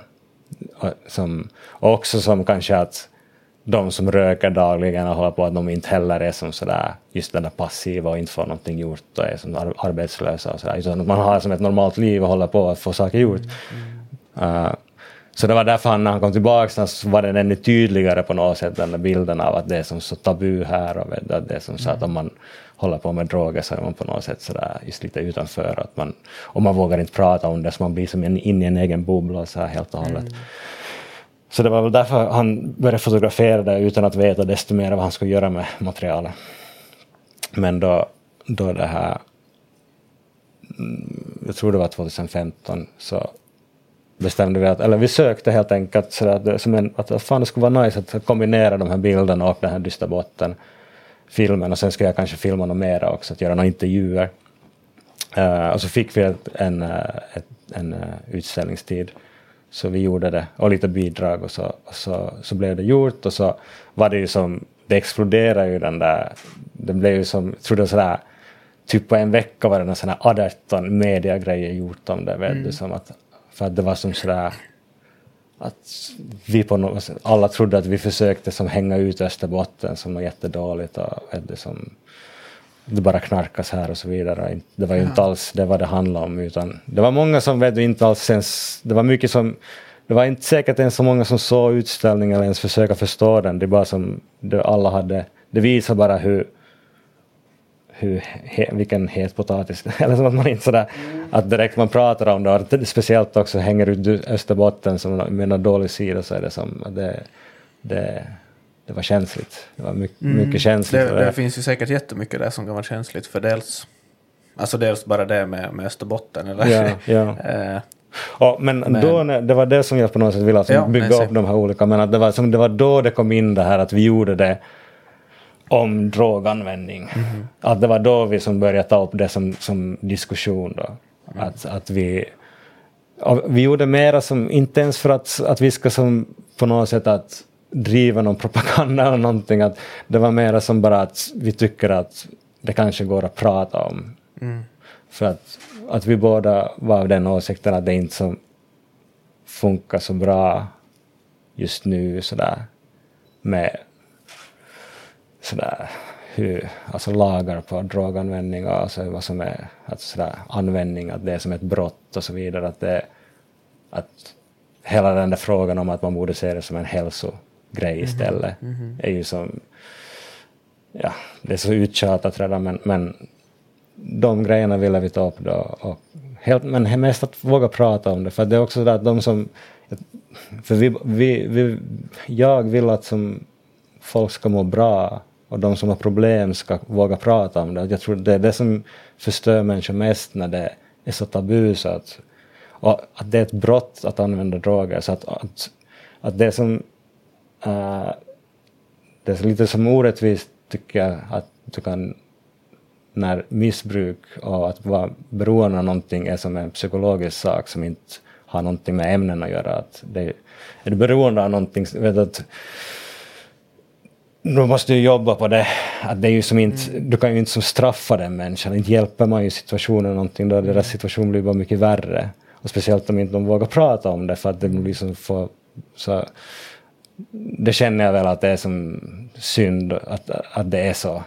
Och, som, och också som kanske att de som röker dagligen och håller på att de inte heller är som sådär just den där passiva och inte får någonting gjort och är som ar- arbetslösa och sådär. Utan att man har som ett normalt liv och håller på att få saker gjort. Uh, så det var därför han, när han kom tillbaka så var den ännu tydligare på något sätt, den där bilden av att det är som så tabu här och att det är som så att om man håller på med droger så är man på något sätt sådär just lite utanför. Att man, och man vågar inte prata om det så man blir som en, in i en egen bubbla så här helt och hållet. Så det var väl därför han började fotografera det utan att veta desto mer vad han skulle göra med materialet. Men då, då det här, mm, jag tror det var 2015, så bestämde vi att, eller vi sökte helt enkelt så att, det- som en, att fan det skulle vara nice att kombinera de här bilderna och den här Dysterbotten filmen och sen skulle jag kanske filma något mera också, att göra några intervjuer. Uh, och så fick vi en, eh, en, en utställningstid. Så vi gjorde det, och lite bidrag och så, och så, så blev det gjort. Och så var det ju som, det exploderade ju den där, det blev ju som, jag tror det sådär, typ på en vecka var det en sån här 18 mediagrejer gjort om det, vet du, som att, för att det var som sådär, att vi på något alla trodde att vi försökte som hänga ut Österbotten som var jättedåligt och vet du, som det bara knarkas här och så vidare. Det var ju inte alls det vad det handlade om utan det var många som vet inte alls ens, det var mycket som det var inte säkert ens så många som såg utställningen eller ens försöka förstå den. Det är bara som det alla hade, det visar bara hur hur, he, vilken het potatis, eller som att man inte sådär, att direkt man pratar om det, och det speciellt också hänger ut Österbotten som med en dålig sida så är det som, att det, det, det var känsligt. Det var mycket, mycket känsligt. Det, och det finns ju säkert jättemycket där som kan vara känsligt för dels Alltså dels bara det med, med Österbotten eller Ja, ja. Eh, Ja, men, Men- Då, när- det var det som jag på något sätt ville alltså Ja, bygga upp de här olika, men att det, var, som, det var då det kom in det här att vi gjorde det om droganvändning. Mhm. Att det var då vi som började ta upp det som, som diskussion då. Mm. Att, att vi vi gjorde mera som, inte ens för att, att vi ska som på något sätt att driva någon propaganda eller någonting, att det var mera som bara att vi tycker att det kanske går att prata om. Mm. För att, att vi båda var av den åsikten att det inte som funkar så bra just nu sådär med sådär hur, alltså lagar på droganvändning och alltså vad som är alltså sådär, användning, att det är som ett brott och så vidare. Att, det, att hela den där frågan om att man borde se det som en hälsogrej mhm. istället mm -hmm. är ju som, ja, det är så uttjatat redan men, men de grejerna ville vi ta upp då. Och helt, men mest att våga prata om det, för det är också så att de som... För vi, vi, vi, jag vill att som folk ska må bra och de som har problem ska våga prata om det. Jag tror det är det som förstör människor mest när det är så tabu så att, och att det är ett brott att använda droger. Så att, att, att det som uh, det är lite som orättvist tycker jag att du kan när missbruk och att vara beroende av någonting är som en psykologisk sak som inte har någonting med ämnen att göra. Att det, är du beroende av någonting, vet att då måste du jobba på det. Att det är ju som inte, mm. Du kan ju inte som straffa den människan, inte hjälper man ju situationen någonting, då deras mm. situation blir bara mycket värre. Och speciellt om inte de vågar prata om det för att det blir som för, så det känner jag väl att det är som synd att, att det är så.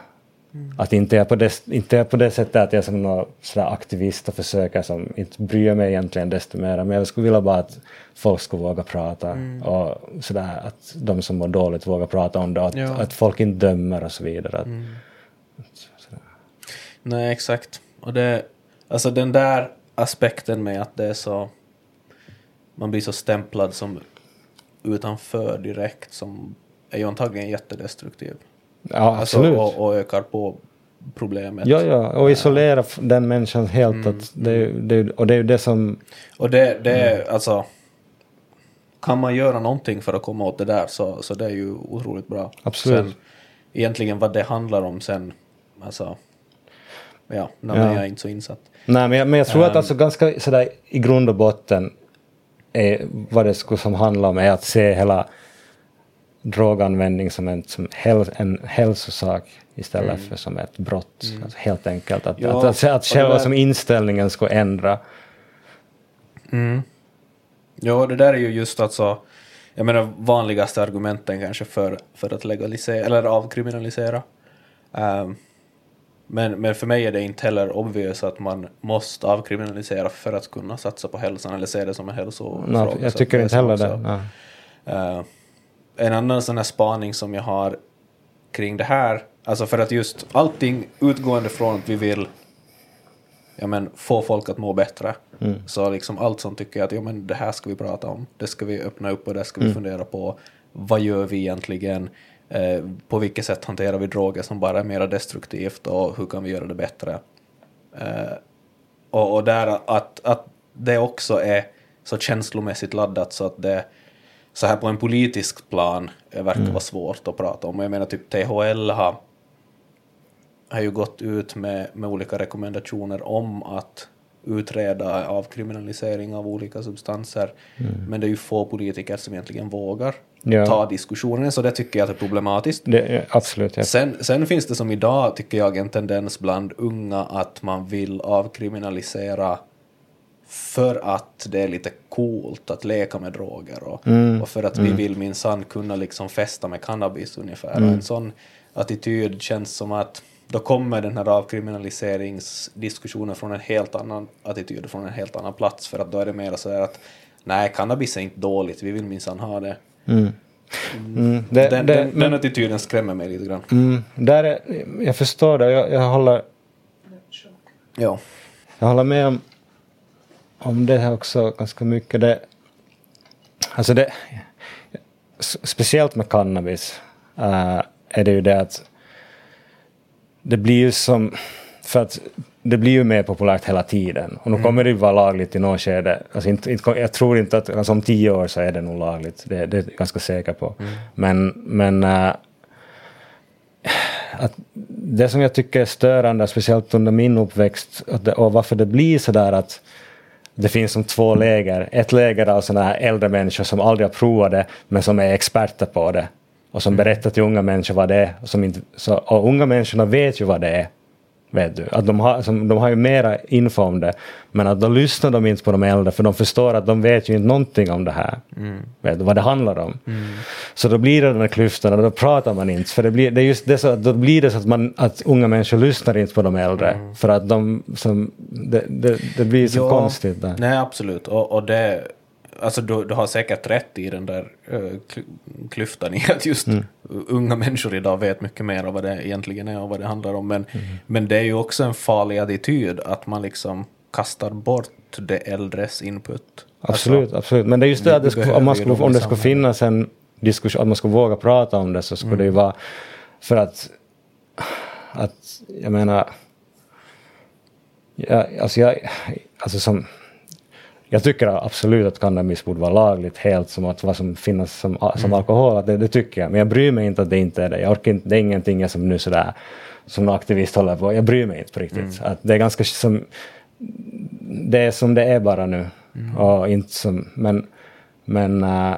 Mm. Att inte är, på det, inte är på det sättet att jag är som någon aktivist och försöker som inte bryr mig egentligen desto mer. Men jag skulle vilja bara att folk skulle våga prata mm. och sådär att de som mår dåligt vågar prata om det. Att, ja. att folk inte dömer och så vidare. Att, mm. Nej, exakt. Och det, alltså den där aspekten med att det är så, man blir så stämplad som utanför direkt som är ju antagligen jättedestruktiv. Ja, absolut. Alltså, och, och, ökar på problemet. Ja, ja, och isolera den människan helt. Mm. Att det, det, och det är ju det som... Och det, det är mm. alltså... Kan man göra någonting för att komma åt det där så, så det är ju otroligt bra. Absolut. Sen, egentligen vad det handlar om sen, alltså... Ja, när ja. jag är inte så insatt. Nej, men jag, men jag tror um, att ehm. alltså ganska sådär i grund och botten är vad det skulle som handla om är att se hela droganvändning som en, som häl, en hälsosak istället mm. för som ett brott. Mm. Alltså helt enkelt att, ja, att, att, att själva som inställningen ska ändra. Mm. Ja, det där är ju just alltså, jag menar vanligaste argumenten kanske för, för att legalisera eller avkriminalisera. Um, men, men för mig är det inte heller obvious att man måste avkriminalisera för att kunna satsa på hälsan eller se det som en hälsofråga. Nej, jag tycker inte heller det. Uh, en annan sån här spaning som jag har kring det här, alltså för att just allting utgående från att vi vill ja, men, få folk att må bättre, mm. så liksom allt som tycker jag att ja, men, det här ska vi prata om, det ska vi öppna upp och det ska vi mm. fundera på, vad gör vi egentligen, eh, på vilket sätt hanterar vi droger som bara är mer destruktivt och hur kan vi göra det bättre. Eh, och, och där att, att det också är så känslomässigt laddat så att det så här på en politisk plan verkar mm. vara svårt att prata om. Jag menar typ THL har, har ju gått ut med, med olika rekommendationer om att utreda avkriminalisering av olika substanser. Mm. Men det är ju få politiker som egentligen vågar ja. ta diskussionen, så det tycker jag är problematiskt. Det, absolut. Ja. Sen, sen finns det som idag, tycker jag, en tendens bland unga att man vill avkriminalisera för att det är lite coolt att leka med droger och, mm. och för att mm. vi vill minsann kunna liksom festa med cannabis ungefär. Mm. En sån attityd känns som att då kommer den här avkriminaliseringsdiskussionen från en helt annan attityd, från en helt annan plats, för att då är det mer så att nej, cannabis är inte dåligt, vi vill minsann ha det. Mm. Mm. Det, den, det, den, men, den attityden skrämmer mig lite grann. Mm. Där är, jag förstår det, jag, jag håller... Ja. Jag håller med om om det här också ganska mycket. Det, alltså det, speciellt med cannabis uh, är det ju det att det blir ju som, för att det blir ju mer populärt hela tiden. Och nu mm. kommer det ju vara lagligt i något skede. Alltså inte, inte, jag tror inte att, alltså om tio år så är det nog lagligt. Det, det är jag ganska säker på. Mm. Men, men uh, att det som jag tycker är störande, speciellt under min uppväxt, och, det, och varför det blir så där att det finns som två läger. Ett läger av sådana här äldre människor som aldrig har provat det men som är experter på det och som berättar till unga människor vad det är. Och, som inte, så, och unga människorna vet ju vad det är. Vet du? Att de, har, som, de har ju mera info om det, men att då lyssnar de inte på de äldre för de förstår att de vet ju inte någonting om det här. Mm. Vet du, vad det handlar om. Mm. Så då blir det den här klyftan och då pratar man inte. För det blir, det är just det så, då blir det så att, man, att unga människor lyssnar inte på de äldre. Mm. För att de, som, det, det, det blir så jo, konstigt. Där. Nej absolut, och, och det alltså du, du har säkert rätt i den där uh, klyftan i att just mm. unga människor idag vet mycket mer om vad det egentligen är och vad det handlar om. Men, mm. men det är ju också en farlig attityd att man liksom kastar bort det äldres input. Absolut, alltså, absolut. Men det är just det att det skulle, om, man skulle, om det skulle finnas en diskussion, att man skulle våga prata om det så skulle mm. det ju vara för att, att jag menar, ja, alltså jag, alltså som jag tycker absolut att cannabis borde vara lagligt helt som att vad som finns som, som mm. alkohol, det, det, tycker jag. Men jag bryr mig inte att det inte är det. Jag orkar inte, det är ingenting jag som nu sådär som aktivist håller på, jag bryr mig inte på riktigt. Mm. Att det är ganska som, det är som det är bara nu. Mm. Och inte som, men men uh,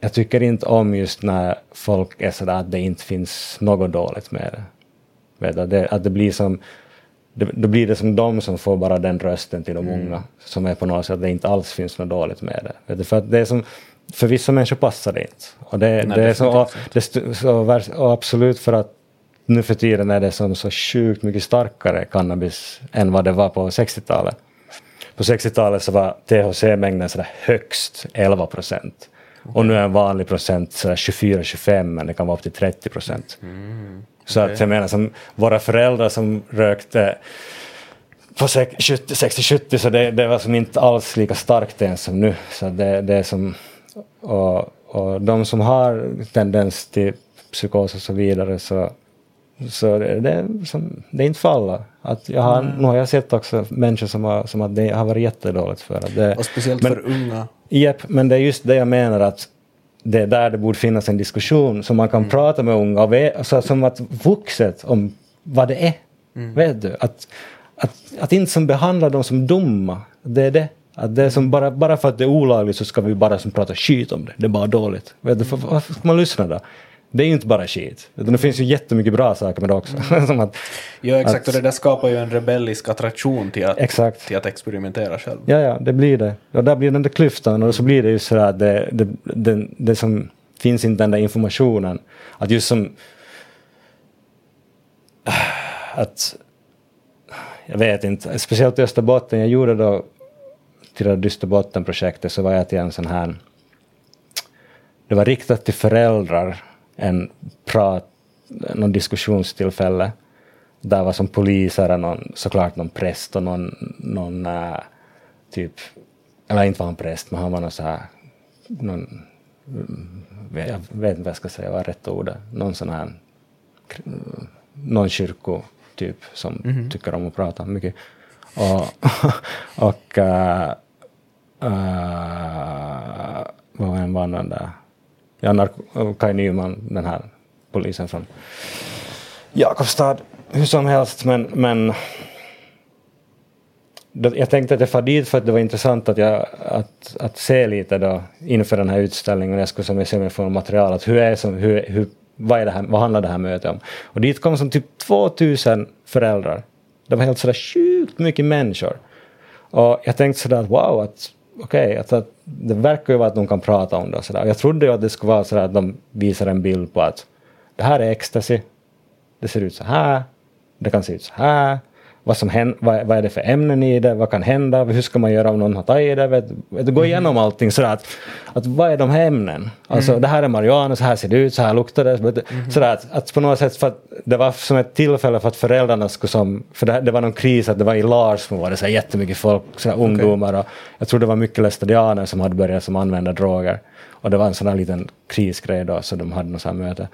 jag tycker inte om just när folk är sådär att det inte finns något dåligt med det. Vet, att, det att det blir som då blir det som de som får bara den rösten till de mm. unga, som är på något sätt att det inte alls finns något dåligt med det. För, att det är som, för vissa människor passar det inte. Och, det, Nej, det är så, och, det, så, och absolut för att nu för tiden är det som så sjukt mycket starkare cannabis än vad det var på 60-talet. På 60-talet så var THC-mängden sådär högst 11 procent. Och nu är en vanlig procent 24-25 men det kan vara upp till 30 procent. Mm. Så okay. att jag menar som våra föräldrar som rökte på 60-70 så det, det, var som inte alls lika starkt ens som nu. Så det, det är som, och, och de som har tendens till psykos och så vidare så, så det, det, som, det är inte för alla. Att jag har, mm. Nu har jag sett också människor som har, som att det har varit jättedåligt för. Det, och speciellt men, för unga. Japp, men det är just det jag menar att det är där det borde finnas en diskussion som man kan mm. prata med unga, och alltså, som att vuxet om vad det är. Mm. Vet du? Att, att, att inte som behandla dem som dumma, det är det. Att det är som bara, bara för att det är olagligt så ska vi bara som prata skit om det, det är bara dåligt. Vet du? För, varför ska man lyssna då? Det är ju inte bara skit. Utan det finns ju jättemycket bra saker med det också. Mm. Att, ja exakt, att, och det där skapar ju en rebellisk attraktion till att, exakt. till att experimentera själv. Ja, ja, det blir det. Och där blir den där klyftan och så blir det ju så att det, det, det, det som finns inte den där informationen. Att just som att jag vet inte, speciellt i Österbotten, jag gjorde då till det Dysterbotten-projektet så var jag till en sån här det var riktat till föräldrar en prat, någon diskussionstillfälle. Där var som poliser, någon, såklart någon präst och någon, någon äh, typ, eller inte var han präst, men han var någon så här, någon, jag vet inte vad jag ska säga, vad är rätt ord Någon sån här, någon kyrko typ som mm -hmm. tycker om att prata mycket. Och, och uh, uh, vad var vann där? Ja, eh, Kaj Nyman, den här polisen från Jakobstad, hur som helst, men, men jag tänkte att jag far dit för att det var intressant att, jag, att, att se lite då inför den här utställningen. Jag skulle som se mig får material. Att hur är som, hur, hur, vad, är det här, vad handlar det här mötet om? Och dit kom som typ 2000 föräldrar. Det var helt sådär sjukt mycket människor. Och jag tänkte sådär att wow, att okej, okay, alltså, det verkar ju vara att de kan prata om det och sådär. Jag trodde ju att det skulle vara sådär att de visar en bild på att det här är ecstasy, det ser ut så här, det kan se ut så här, vad, som händer, vad, vad är det för ämnen i det, vad kan hända, hur ska man göra om någon har tagit det, vet, vet, gå mm. igenom allting sådär att, att vad är de här ämnen? Alltså mm. det här är marijuana, så här ser det ut, så här luktar det. Mm. Sådär att, att på något sätt, för att det var som ett tillfälle för att föräldrarna skulle som, för det, det var någon kris att det var i Larsmo var det så här jättemycket folk, så här ungdomar och jag tror det var mycket lästadianer som hade börjat som använda droger. Och det var en sån här liten krisgrej då, så de hade något sånt här möte.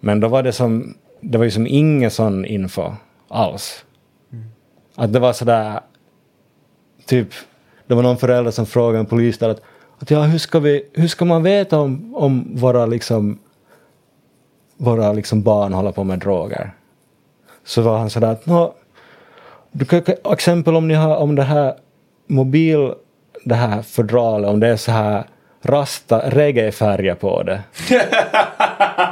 Men då var det som, det var ju som ingen sån info alls. Att det var sådär, typ, det var någon förälder som frågade en polis där att, att ja, hur ska, vi, hur ska man veta om, om våra, liksom, våra liksom barn håller på med droger? Så var han sådär att, nå, du kan, exempel om ni har om det här mobil, det här fodralet, om det är så här rasta reggae-färger på det.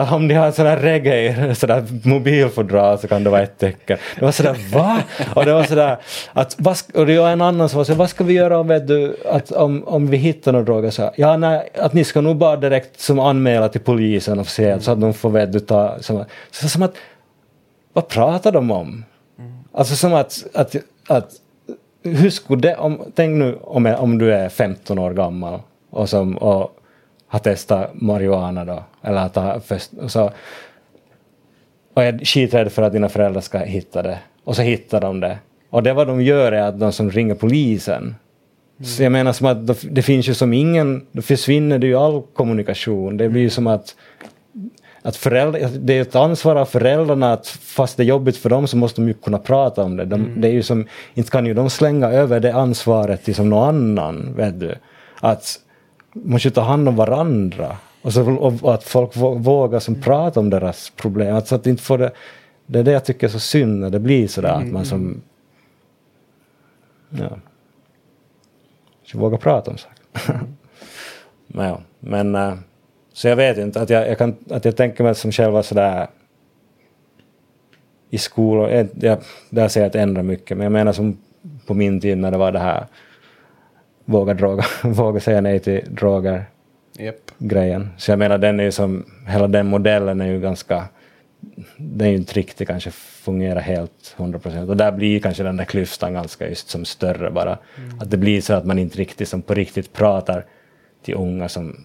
att om de har sådär reggae, sådär mobilfodral så kan det vara ett tecken. Det var sådär va? Och det var sådär att, vad, och det var en annan som var sådär, vad ska vi göra om, vet du, att om, om vi hittar några droger? Så, ja, nej, att ni ska nog bara direkt som anmäla till polisen officiellt så att de får vet du ta, som, så, som att, vad pratar de om? Alltså som att, att, att hur skulle det, om, tänk nu om, om du är 15 år gammal och, som, och har testat marijuana då, eller att ha först, och så och är skiträdd för att dina föräldrar ska hitta det, och så hittar de det. Och det vad de gör är att de som ringer polisen. Så jag menar som att det finns ju som ingen, då försvinner det ju all kommunikation. Det blir ju som att att föräldrar, det är ett ansvar av föräldrarna att fast det är jobbigt för dem så måste de ju kunna prata om det. De, mm. det är ju som, inte kan ju de slänga över det ansvaret till som någon annan. Vet du. Att man måste ta hand om varandra. Och, så, och att folk vågar som prata om deras problem. Alltså att inte få det, det är det jag tycker är så synd när det blir sådär mm. att man som... Ja. Så våga prata om saker. men ja, men... Eh, så jag vet inte, att jag, jag, kan, att jag tänker mig som själva sådär i skolor, jag, jag, där ser jag att ändra mycket, men jag menar som på min tid när det var det här våga, droga, våga säga nej till droger yep. grejen. Så jag menar den är ju som, hela den modellen är ju ganska, den är ju inte riktigt kanske fungerar helt 100 procent och där blir kanske den där klyftan ganska just som större bara. Mm. Att det blir så att man inte riktigt som på riktigt pratar till unga som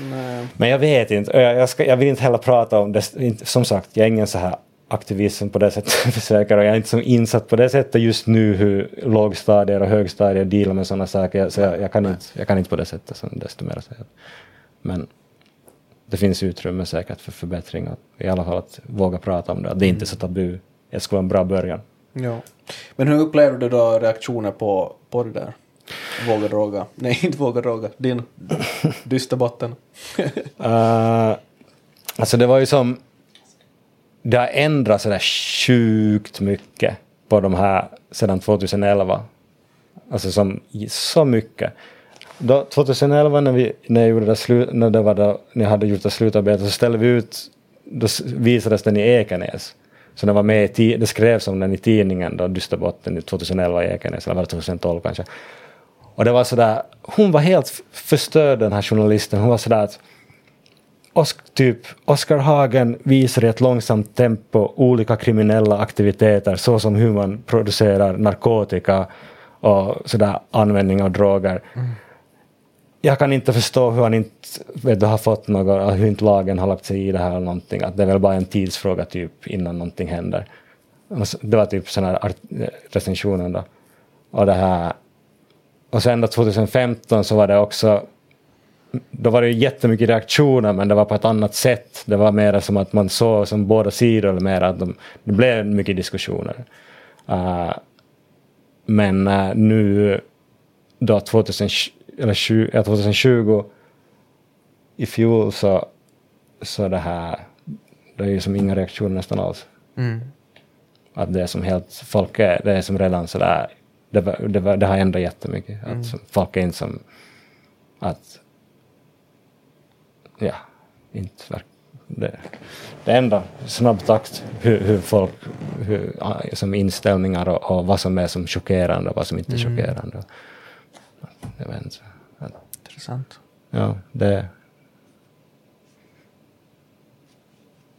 Nej. Men jag vet inte, jag, jag, ska, jag, vill inte heller prata om det. Som sagt, jag är ingen så här aktivism på det sättet försöker och jag är inte så insatt på det sättet just nu hur lågstadier och högstadier dealar med sådana saker. Så jag, jag, kan inte, jag kan inte på det sättet som desto mer säga. Men det finns utrymme säkert för förbättring och i alla fall att våga prata om det. Att det är inte är så tabu. Det skulle vara en bra början. Ja. Men hur upplever du då reaktioner på, på det där? Våga droga. Nej, inte våga droga. Din dysterbotten. uh, alltså det var ju som... Det har ändrats sådär sjukt mycket på de här sedan 2011. Alltså som så mycket. Då, 2011 när, vi, när, jag gjorde det slu, när, det var då, när jag hade gjort det slutarbetet så ställde vi ut, då visades den i Ekenäs. Så den var med i, det skrevs om den i tidningen då, Dysterbotten 2011 i Ekenäs, eller var det 2012 kanske. Och det var sådär, hon var helt förstörd den här journalisten. Hon var sådär att Osk, typ Oskar Hagen visar i ett långsamt tempo olika kriminella aktiviteter såsom hur man producerar narkotika och sådär användning av droger. Mm. Jag kan inte förstå hur han inte vet har fått något, hur inte lagen har lagt sig i det här eller någonting. Att det är väl bara en tidsfråga typ innan någonting händer. Det var typ sån här recensionen då. Och det här och sen då 2015 så var det också då var det jättemycket reaktioner men det var på ett annat sätt. Det var mer som att man såg som båda sidor, eller mer att de, det blev mycket diskussioner. Uh, men uh, nu då 2020, eller 20, ja, 2020 i fjol så, så det här, det är ju som inga reaktioner nästan alls. Mm. Att det är som helt, folk är, det är som redan sådär det, det, det har ändrat jättemycket. Mm. Att folk är inte som att ja, inte det, det ändrar snabb takt hur, hur folk, hur, som inställningar och, och, vad som är som chockerande och vad som inte är mm. chockerande. Jag vet inte. Intressant. Ja, det...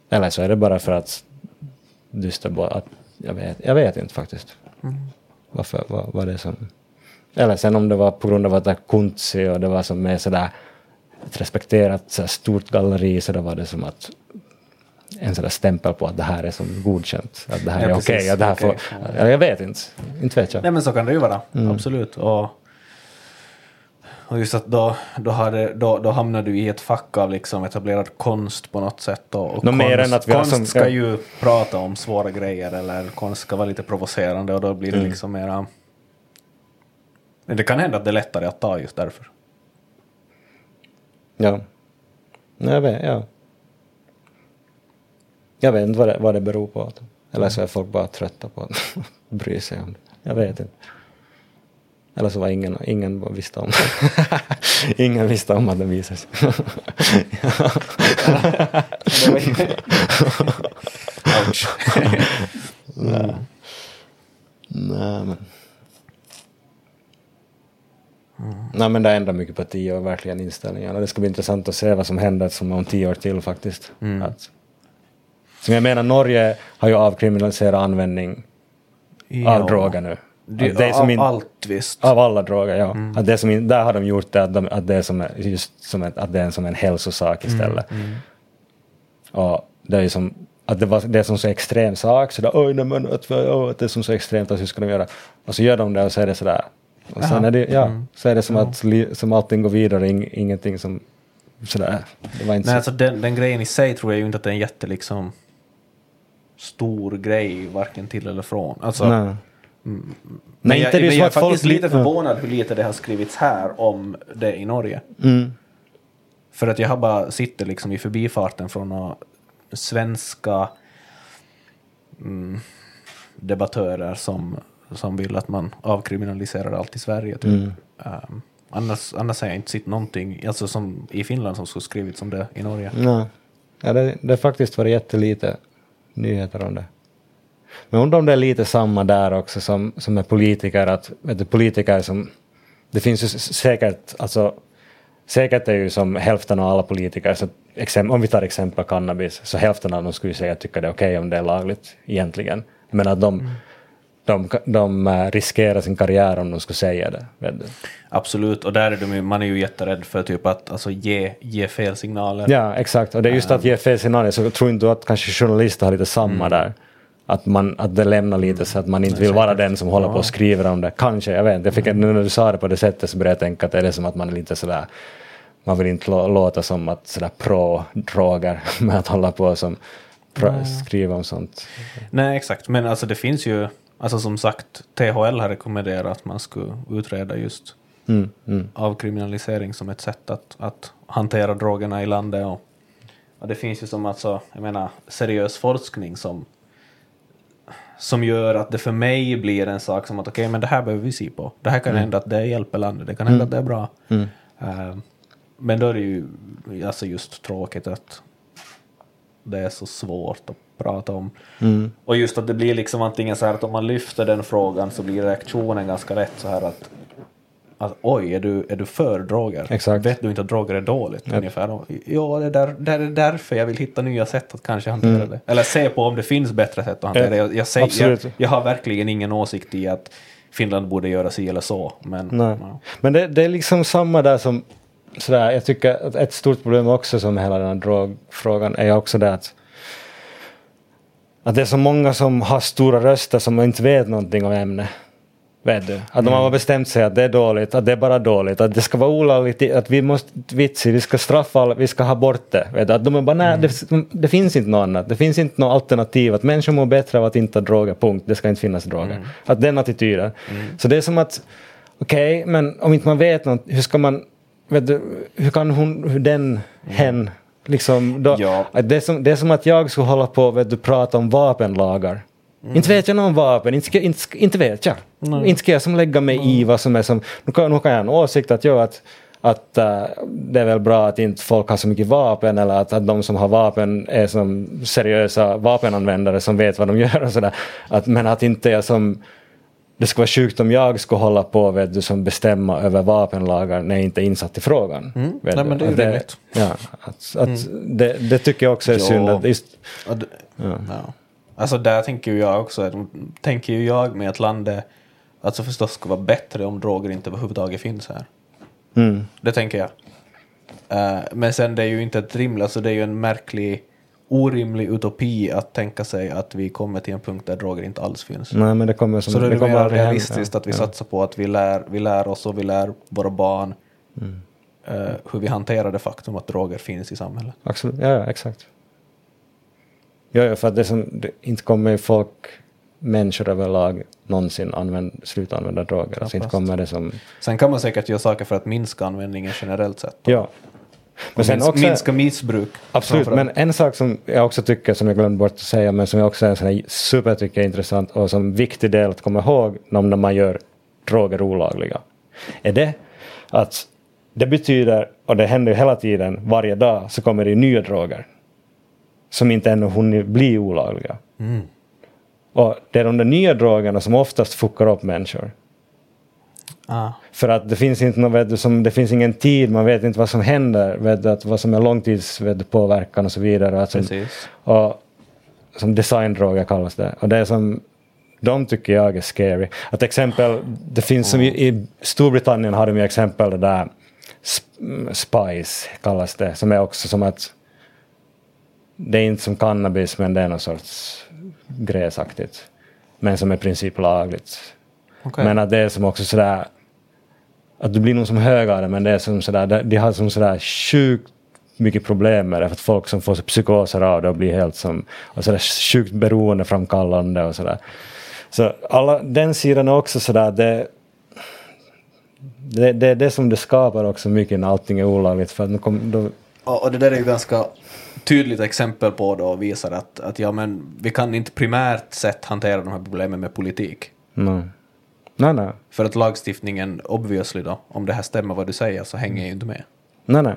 Eller så är det bara för att dyster att jag vet, jag vet inte faktiskt. Mm varför var, var det som... Eller sen om det var på grund av att det är Kuntsi och det var som med sådär ett respekterat så stort galleri så då var det som att en sån där stämpel på att det här är som godkänt. Att det här ja, är okej. Okay, okay. ja. Jag vet inte. Inte vet jag. Nej men så kan det ju vara. Mm. Absolut. Och, och just att då, då, hade, då, då hamnar du i ett fack av liksom etablerad konst på något sätt. Och, och konst, att vi konst som, ska ju prata om svåra grejer eller konst ska vara lite provocerande och då blir det mm. liksom mera... Det kan hända att det är lättare att ta just därför. Ja. Jag vet, ja. Jag vet inte vad det, vad det beror på. Eller så är folk bara trötta på att bry sig om det. Jag vet inte. Eller så var ingen, ingen visste om Ingen visste om att den visades. Ouch. Nej. Nej men. Mm. Nej men det ändrar mycket på tio år, verkligen inställningarna. Det ska bli intressant att se vad som händer som om tio år till faktiskt. Mm. Att, som jag menar, Norge har ju avkriminaliserat användning ja. av droger nu. Det, det av in, allt visst. Av alla droger, ja. Mm. Att det som in, där har de gjort det att, de, att det är som, just som ett, att det är som en hälsosak istället. Mm. Mm. Och det är ju som att det var det som så extrem sak, så där, oj, nej, men, att, oh, att det är som så extremt, att hur ska de göra? Och så gör de det och så är det sådär, och sen är det, ja, mm. så är det som ja. att som allting går vidare, ing, ingenting som sådär. Det var inte Nej, så. alltså den, den grejen i sig tror jag ju inte att det är en jätte liksom stor grej, varken till eller från. Alltså, Nej. Mm, men inte jag, men jag är faktiskt lite förvånad hur lite det har skrivits här om det i Norge. Mm. För att jag har bara sitter liksom i förbifarten från några svenska mm, debattörer som som vill att man avkriminaliserar allt i Sverige. Typ. Mm. Um, annars, annars har jag inte sett någonting alltså som i Finland som skulle skrivits om det i Norge. Nej. Ja, det, det har faktiskt varit jättelite nyheter om det. Men undrar om det är lite samma där också som, som med politiker, att du, politiker som... Det finns ju säkert, alltså säkert är ju som hälften av alla politiker, så exempel, om vi tar exempel cannabis, så hälften av dem skulle säga att tycker det är okej okay om det är lagligt egentligen. Men att de, mm de, de eh, riskerar sin karriär om de skulle säga det. Absolut, och där är de, man är ju jätterädd för typ att alltså, ge, ge fel signaler. Ja, exakt, och det är just att ge fel signaler, så tror inte att kanske journalister har lite samma mm. där? Att, man, att det lämnar lite så att man inte vill vara den som håller på och skriver om det. Kanske, jag vet inte. Jag fick, mm. när du sa det på det sättet så började jag tänka att det är som att man är lite sådär man vill inte låta som att sådär pro-droger med att hålla på som skriva om sånt. Nej exakt, men alltså det finns ju Alltså som sagt, THL har rekommenderat att man skulle utreda just mm, mm. avkriminalisering som ett sätt att, att hantera drogerna i landet. Och, och det finns ju som alltså, jag menar, seriös forskning som, som gör att det för mig blir en sak som att okej, okay, men det här behöver vi se på. Det här kan mm. hända att det hjälper landet, det kan hända att det är bra. Uh, men då är det ju alltså just tråkigt att det är så svårt att prata om. Mm. Och just att det blir liksom antingen så här att om man lyfter den frågan så blir reaktionen ganska rätt så här att att oj, är du, är du för droger? Exakt. Vet du inte att droger är dåligt? Yep. Ungefär. Ja, det är, där, det är därför jag vill hitta nya sätt att kanske hantera mm. det. Eller se på om det finns bättre sätt att hantera det. Jag, jag, säger, jag, jag, har verkligen ingen åsikt i att Finland borde göra si eller så. Men, ja. men det, det, är liksom samma där som sådär, jag tycker att ett stort problem också som hela den här drogfrågan är också det att att det är så många som har stora röster som inte vet någonting om ämnet. Vet du? Att de har mm. bestämt sig att det är dåligt, att det är bara dåligt, att det ska vara olagligt, att vi måste vitsi, vi ska straffa vi ska ha bort det. Vet du? Att de är bara, nej, mm. det, det, finns inte något annat, det finns inte något alternativ, att människor mår bättre av att inte ha droger, punkt, det ska inte finnas droger. Mm. Att den attityden. Mm. Så det är som att, okej, okay, men om inte man vet något, hur ska man, vet du, hur kan hon, hur den, mm. hen, Liksom då, ja. det, är som, det är som att jag skulle hålla på och prata om vapenlagar. Mm. Inte vet jag någon vapen, inte, ska, inte, inte vet jag. Mm. Inte ska jag som lägga mig mm. i vad som är som... Nu kan, nu kan jag ha en åsikt att, jag, att, att uh, det är väl bra att inte folk har så mycket vapen eller att, att de som har vapen är som seriösa vapenanvändare som vet vad de gör och sådär. men att inte jag som det skulle vara sjukt om jag skulle hålla på vet du, som bestämma över vapenlagar när jag inte är insatt i frågan. Mm. Nej, men det är ju rimligt. Ja, att, att mm. det, det, tycker jag också är ja. synd. Att just, ja. Ja. Alltså där tänker jag också, tänker ju jag med att landet alltså förstås skulle vara bättre om droger inte överhuvudtaget finns här. Mm. Det tänker jag. Uh, men sen det är ju inte ett rimligt, alltså det är ju en märklig orimlig utopi att tänka sig att vi kommer till en punkt där droger inte alls finns. Nej, men det kommer som, så det är det mer realistiskt att vi ja. satsar på att vi lär, vi lär oss och vi lär våra barn mm. uh, hur vi hanterar det faktum att droger finns i samhället. Absolut, ja, ja exakt. Ja, ja, för att det som, det, inte kommer folk, människor överlag, någonsin använd, sluta använda droger. Alltså inte kommer det som... Sen kan man säkert göra saker för att minska användningen generellt sett. Ja, men sen också, minska missbruk. Absolut, men en sak som jag också tycker, som jag glömde bort att säga, men som jag också är en sån här super tycker är intressant och som viktig del att komma ihåg när man gör droger olagliga, är det att det betyder, och det händer hela tiden, varje dag så kommer det nya droger som inte ännu hunnit bli olagliga. Mm. Och det är de där nya drogerna som oftast fuckar upp människor. Ah. För att det finns inte något, vet du, som, det finns ingen tid, man vet inte vad som händer, vet du, att vad som är långtidspåverkan och så vidare. Att som, och, som designdroger kallas det. Och det är som, de tycker jag är scary. Att exempel, det finns som i, i Storbritannien har de ju exempel det där Spice kallas det, som är också som att det är inte som cannabis men det är någon sorts gräsaktigt. Men som är i princip lagligt. Okay. Men att det är som också sådär att du blir nog som högare men det är som sådär, de har som sådär sjukt mycket problem med det för att folk som får psykoser av det och blir helt som och sådär sjukt beroendeframkallande och sådär. Så alla, den sidan är också sådär, det, det, det är det som det skapar också mycket när allting är olagligt. För att kom, då... och det där är ju ganska tydligt exempel på då och visar att, att ja, men vi kan inte primärt sett hantera de här problemen med politik. Nej. Nej, nej. För att lagstiftningen, obviously då, om det här stämmer vad du säger så hänger ju inte med. Nej, nej.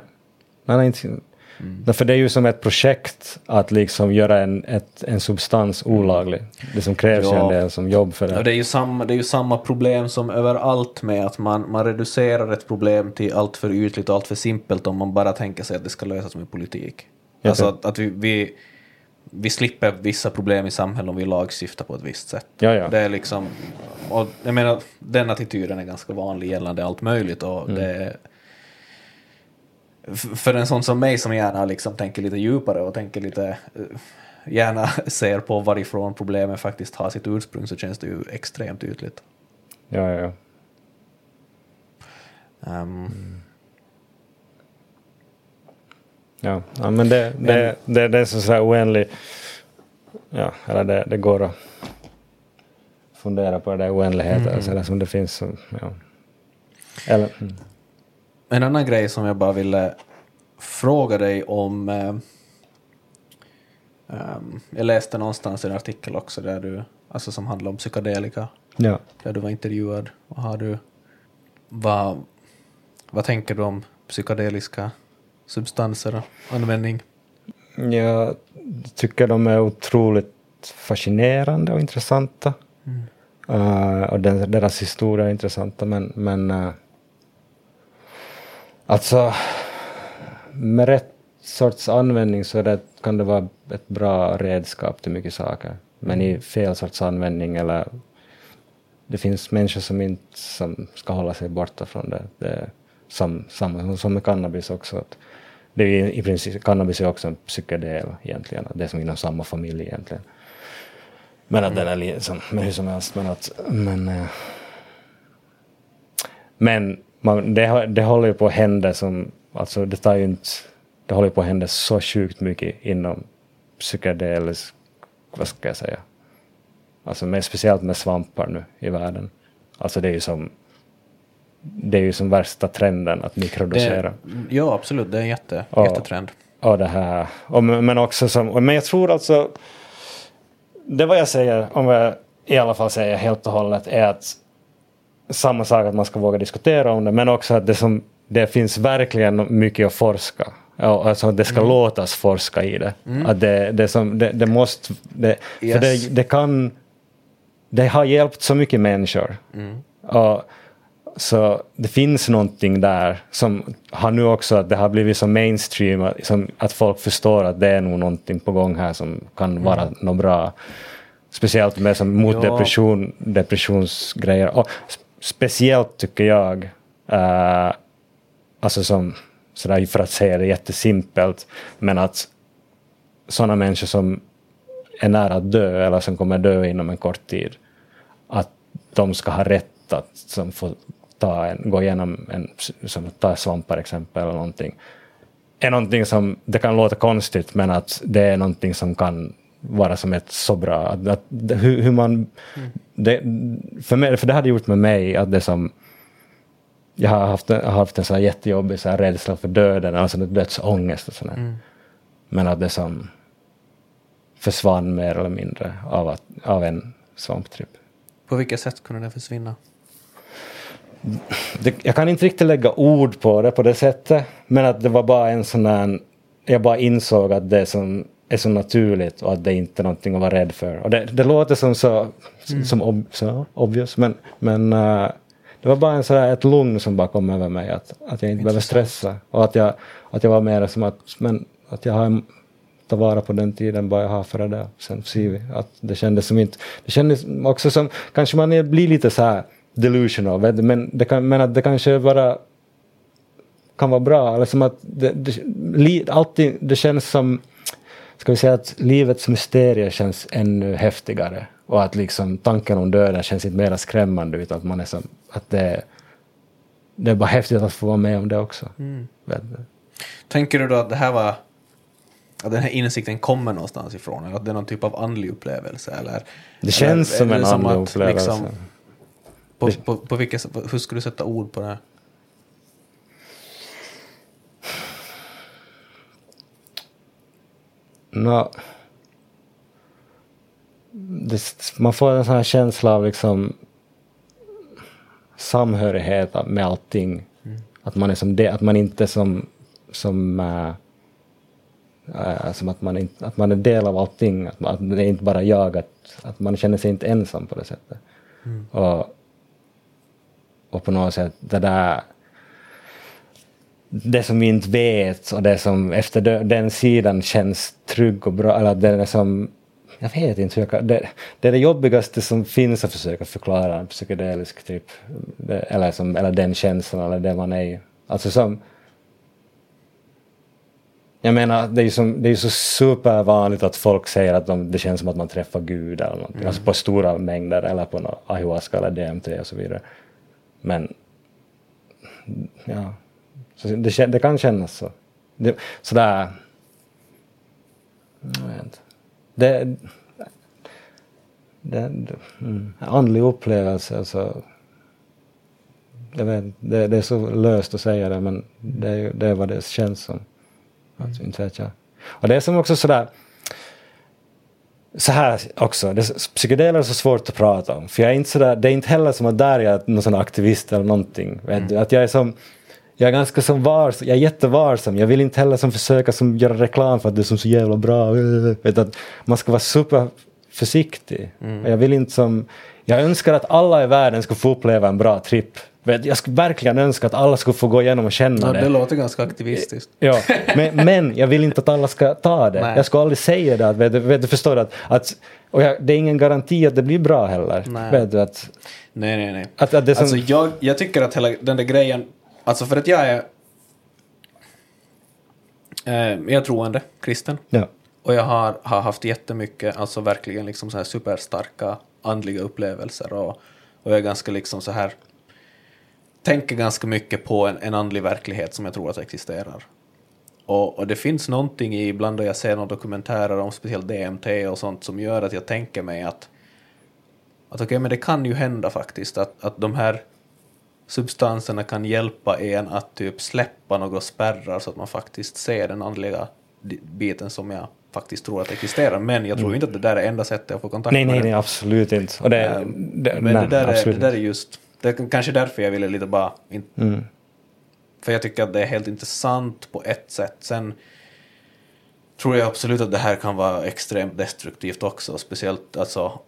nej, nej inte. Mm. För det är ju som ett projekt att liksom göra en, ett, en substans olaglig. Det som krävs ja. en del som jobb för det. Ja, det, är ju samma, det är ju samma problem som överallt med att man, man reducerar ett problem till allt för ytligt och allt för simpelt om man bara tänker sig att det ska lösas med politik. Alltså att, att vi, vi, vi slipper vissa problem i samhället om vi lagstiftar på ett visst sätt. Ja, ja. Det är liksom, och jag menar, den attityden är ganska vanlig gällande allt möjligt och mm. det för en sån som mig som gärna liksom tänker lite djupare och tänker lite eh, gärna ser på varifrån problemet faktiskt har sitt ursprung så känns det ju extremt ytligt. Ja, ja, ja. Um, mm. Ja, ja men det, det, det, det är så sådär oändligt, ja, eller det, det går att fundera på det oändligheten mm. sådär som det finns. Som, ja. eller, mm. En annan grej som jag bara ville fråga dig om um, jag läste någonstans en artikel också där du, alltså som handlar om psykedelika. Ja. Där du var intervjuad. Och har du, vad, vad tänker du om psykedeliska substanser och användning? Jag tycker de är otroligt fascinerande och intressanta. Mm. Uh, och den, deras historia är intressanta men, men uh, alltså med rätt sorts användning så det, kan det vara ett bra redskap till mycket saker. Men i fel sorts användning eller det finns människor som inte som ska hålla sig borta från det. det som, som, som med cannabis också. Att det är i princip, cannabis är också en psykedel egentligen, det är som inom samma familj egentligen. Men att mm. den är liksom, men hur som helst, men att, men, äh, men man, det, det håller ju på att hända som, alltså det tar ju inte, det håller på att hända så sjukt mycket inom psykedelisk, vad ska jag säga, alltså med, speciellt med svampar nu i världen. Alltså det är ju som det är ju som värsta trenden att mikrodosera. Det, ja, absolut. Det är en jätte, och, jättetrend. Och det här. Och, men också som, men jag tror alltså, det vad jag säger, om jag i alla fall säger helt och hållet, är att samma sak att man ska våga diskutera om det, men också att det, som, det finns verkligen mycket att forska. Alltså det ska mm. låtas forska i det. Mm. Att det, det, som, det, det måste, det, yes. för det, det kan, det har hjälpt så mycket människor. Mm. Och, så det finns någonting där som har nu också att det har blivit så mainstream att, som, att folk förstår att det är nog någonting på gång här som kan mm. vara mm. något bra. Speciellt med som, mot ja. depression, depressionsgrejer. Och speciellt tycker jag, uh, alltså som, sådär för att säga det jättesimpelt, men att sådana människor som är nära att dö eller som kommer dö inom en kort tid, att de ska ha rätt att som få ta en, gå igenom en, som ta svampar exempel eller någonting, är någonting som, det kan låta konstigt men att det är någonting som kan vara som ett så bra, att, att hur, hur, man, mm. det, för, mig, för det hade gjort med mig att det som, jag har haft, har haft en så här jättejobbig så här rädsla för döden, alltså dödsångest och sådär. Mm. Men att det som försvann mer eller mindre av, att, av en svamptripp. På vilket sätt kunde det försvinna? Det, jag kan inte riktigt lägga ord på det på det sättet. Men att det var bara en sån där, jag bara insåg att det som är så naturligt och att det inte är någonting att vara rädd för. Och det, det låter som så, mm. som ob, så obvious men, men uh, det var bara en sådär, ett lugn som bara kom över mig att, att jag inte behöver stressa. Och att jag, att jag var mer som att, men, att jag har ta vara på den tiden bara jag har före det. Sen ser vi att det kändes som inte, det kändes också som, kanske man blir lite så här delusional, men det, kan, men att det kanske bara kan vara bra, eller som att det, det, alltid, det känns som, ska vi säga att livets mysterier känns ännu häftigare och att liksom tanken om döden känns inte mer skrämmande utan att man är som, att det, det är bara häftigt att få vara med om det också. Mm. Tänker du då att det här var att den här insikten kommer någonstans ifrån, eller att det är någon typ av andlig upplevelse? Eller, det känns eller, som en andlig upplevelse. Liksom, på, på, på vilket, hur skulle du sätta ord på det? Här? No. Det, man får en sån här känsla av liksom samhörighet med allting. Mm. Att man är som det, att man inte som, som Uh, som att man, inte, att man är del av allting, att, man, att det är inte bara jag, att, att man känner sig inte ensam på det sättet. Mm. Och, och på något sätt det där det som vi inte vet och det som efter den sidan känns trygg och bra, eller det är som jag vet inte hur jag kan, det, det är det jobbigaste som finns att försöka förklara en psykedelisk typ, eller, som, eller den känslan eller det man är i. Alltså som, jag menar, det är ju, som, det är så supervanligt att folk säger att de, det känns som att man träffar Gud eller någonting. Mm. Alltså på stora mängder eller på någon ayahuasca eller DMT och så vidare. Men, ja, så det, det kan kännas så. Det, sådär, jag vet inte. Det, det, det mm, andlig upplevelse, alltså. Jag vet, det, det är så löst att säga det men det, det är vad det känns som. Alltså, inte vet jag. Och det är som också sådär så här också, det, psykedeler är så svårt att prata om. För jag är inte sådär, det är inte heller som att där jag är någon sån aktivist eller någonting. Mm. Att jag är som, jag är ganska som vars, jag är jättevarsam. Jag vill inte heller som försöka som göra reklam för att det är som så jävla bra. Vet att man ska vara superförsiktig. Mm. Jag vill inte som, jag önskar att alla i världen ska få uppleva en bra tripp. Jag skulle verkligen önska att alla skulle få gå igenom och känna ja, det. Det låter ganska aktivistiskt. Ja, men, men jag vill inte att alla ska ta det. Nej. Jag skulle aldrig säga det. Att, vet, vet, du förstår att, att och jag, det är ingen garanti att det blir bra heller. Nej, vet du, att, nej, nej. nej. Att, att det som... Alltså jag, jag tycker att hela den där grejen, alltså för att jag är eh, jag är troende, kristen. Ja. Och jag har, har haft jättemycket, alltså verkligen liksom så här superstarka andliga upplevelser och, och jag är ganska liksom så här tänker ganska mycket på en, en andlig verklighet som jag tror att existerar. Och, och, det finns någonting i, ibland då jag ser några dokumentärer om speciellt DMT och sånt som gör att jag tänker mig att, att okej, okay, men det kan ju hända faktiskt att, att de här substanserna kan hjälpa en att typ släppa några spärrar så att man faktiskt ser den andliga biten som jag faktiskt tror att existerar. Men jag tror mm. inte att det där är enda sättet att få kontakt nej, med Nej, nej, absolut inte. Och det, ähm, det, men nej, det, där är, det där är just det är kanske därför jag ville lite bara... In... Mm. För jag tycker att det är helt intressant på ett sätt. Sen tror jag absolut att det här kan vara extremt destruktivt också. Speciellt alltså...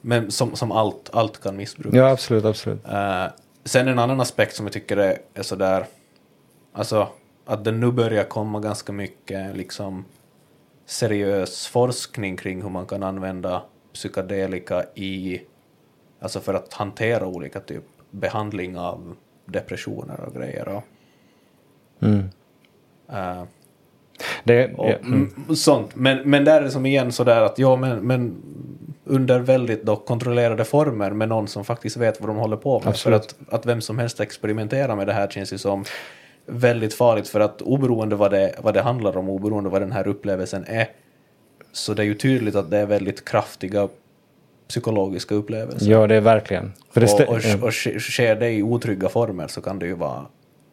Men som, som allt, allt kan missbrukas. Ja, absolut, absolut. Uh, sen en annan aspekt som jag tycker är, är sådär... Alltså att det nu börjar komma ganska mycket liksom seriös forskning kring hur man kan använda psykedelika i Alltså för att hantera olika typ behandling av depressioner och grejer. Och, mm. uh, det, och, ja, mm. Sånt. Men, men där är det som igen sådär att ja men, men under väldigt då kontrollerade former med någon som faktiskt vet vad de håller på med. Absolut. För att, att vem som helst experimenterar med det här känns ju som väldigt farligt för att oberoende vad det, vad det handlar om, oberoende vad den här upplevelsen är, så det är ju tydligt att det är väldigt kraftiga psykologiska upplevelser. Ja, det är verkligen. För det och, och, och sker det i otrygga former så kan det ju vara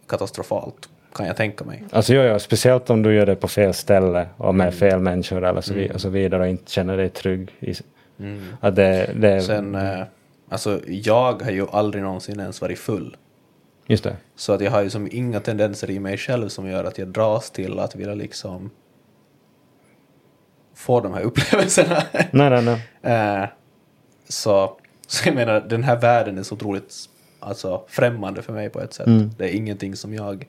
katastrofalt, kan jag tänka mig. Alltså ja, ja, speciellt om du gör det på fel ställe och med mm. fel människor eller så, mm. och så vidare och inte känner dig trygg. I, mm. att det, det, Sen, äh, alltså jag har ju aldrig någonsin ens varit full. Just det. Så att jag har ju som inga tendenser i mig själv som gör att jag dras till att vilja liksom få de här upplevelserna. Nej, nej, nej. Eh, så, så jag menar, den här världen är så otroligt alltså, främmande för mig på ett sätt. Mm. Det är ingenting som jag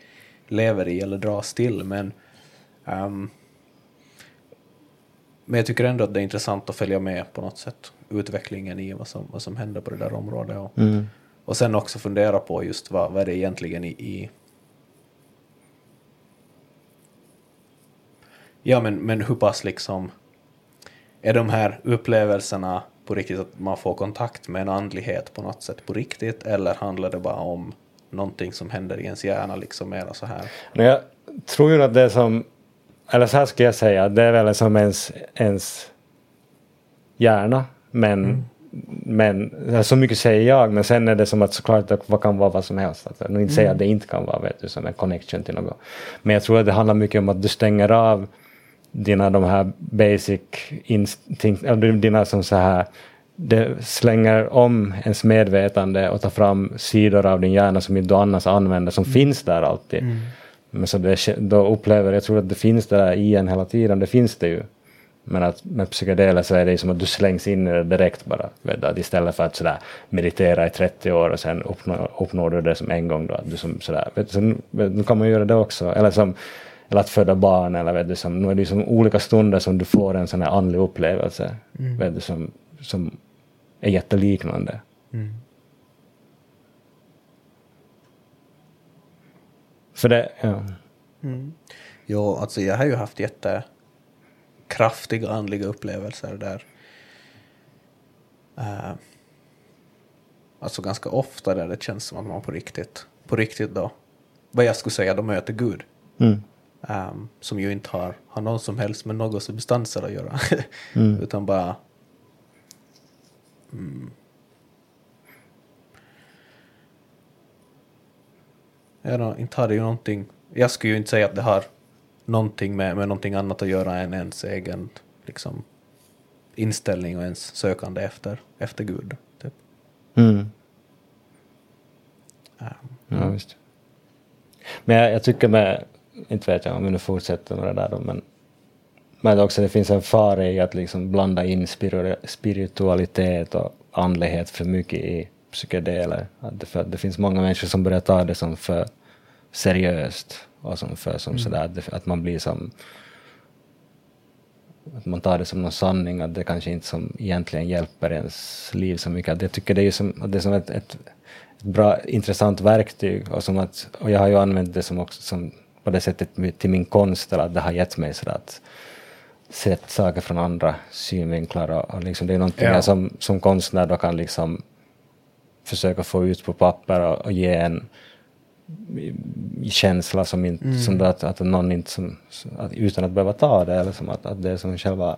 lever i eller dras till, men um, men jag tycker ändå att det är intressant att följa med på något sätt utvecklingen i vad som, vad som händer på det där området. Och, mm. och sen också fundera på just vad, vad är det egentligen i, i Ja, men, men hur pass liksom är de här upplevelserna på riktigt att man får kontakt med en andlighet på något sätt på riktigt eller handlar det bara om någonting som händer i ens hjärna liksom mera så här? Jag tror ju att det som, eller så här ska jag säga, det är väl som ens, ens hjärna men mm. Men så mycket säger jag, men sen är det som att såklart att vad kan vara vad som helst. Alltså, inte mm. säga att det inte kan vara vet du, som en connection till något. Men jag tror att det handlar mycket om att du stänger av dina de här basic instinkt, dina som så här det slänger om ens medvetande och tar fram sidor av din hjärna som inte du annars använder, som mm. finns där alltid. Mm. Men så det, då upplever jag, tror att det finns det där i en hela tiden, det finns det ju. Men att med psykedeler så är det som att du slängs in i det direkt bara. Vet istället för att sådär meditera i 30 år och sen uppnår, uppnår du det som en gång då. Att du som sådär, vet, så nu, nu kan man göra det också. Eller som eller att föda barn eller vet du, som, nu är det som olika stunder som du får en sån här andlig upplevelse mm. vet du, som, som är jätteliknande. Mm. För det, ja. Mm. Jo, alltså jag har ju haft jättekraftiga andliga upplevelser där. Uh, alltså ganska ofta där det känns som att man på riktigt, på riktigt då, vad jag skulle säga, då möter Gud. Mm. Um, som ju inte har, har någon som helst med några substanser att göra. mm. Utan bara... Mm, ja, inte har det ju någonting... Jag skulle ju inte säga att det har någonting med, med någonting annat att göra än ens egen liksom, inställning och ens sökande efter, efter Gud. Typ. Mm. Um, ja, visst. Men jag, jag tycker med inte vet jag om vi nu fortsätter med det där då, men, men också det finns en fara i att liksom blanda in spiritualitet och andlighet för mycket i psykedeler. Att det, för det finns många människor som börjar ta det som för seriöst och som för som mm. sådär, att, att man blir som att man tar det som någon sanning, att det kanske inte som egentligen hjälper ens liv så mycket. Att jag tycker det är som, att det är som ett, ett, ett bra, intressant verktyg och, som att, och jag har ju använt det som också som på det sättet till min konst, eller att det har gett mig sådär att se saker från andra synvinklar och, och liksom det är någonting ja. jag som, som konstnär då kan liksom försöka få ut på papper och, och ge en känsla som, inte, mm. som att, att någon inte, som, att, utan att behöva ta det, eller som att, att det är som själva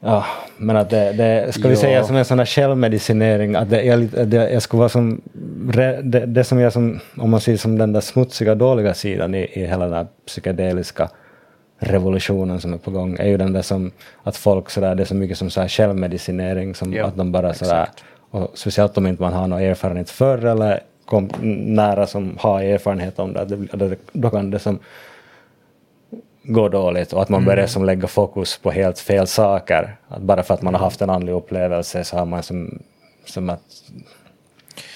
Ja, men att det, det ska vi ja. säga som en sån här självmedicinering, att det, jag, det, jag skulle vara som, det, det som jag som, om man ser som den där smutsiga dåliga sidan i, i hela den här psykedeliska revolutionen som är på gång, är ju den där som, att folk sådär, det är så mycket som så här självmedicinering, som ja, att de bara sådär, och speciellt om inte man har någon erfarenhet förr eller kom nära som har erfarenhet om det, det då kan det som går dåligt och att man börjar mm. som lägga fokus på helt fel saker. Att bara för att man har haft en andlig upplevelse så har man som, som att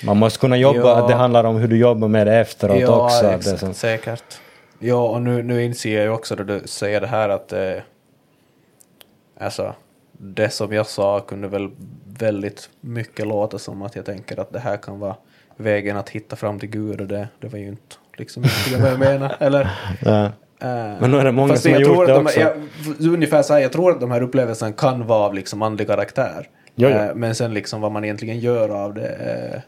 man måste kunna jobba, ja. det handlar om hur du jobbar med det efteråt ja, också. Exakt, det som... säkert. Ja, och nu, nu inser jag ju också då du säger det här att eh, alltså, det som jag sa kunde väl väldigt mycket låta som att jag tänker att det här kan vara vägen att hitta fram till Gud och det, det var ju inte liksom vad jag menar. Eller, ja. Uh, men nu är det många som har gjort det de, också. Jag, ungefär så här, jag tror att de här upplevelserna kan vara av liksom andlig karaktär. Jo, jo. Uh, men sen liksom vad man egentligen gör av det.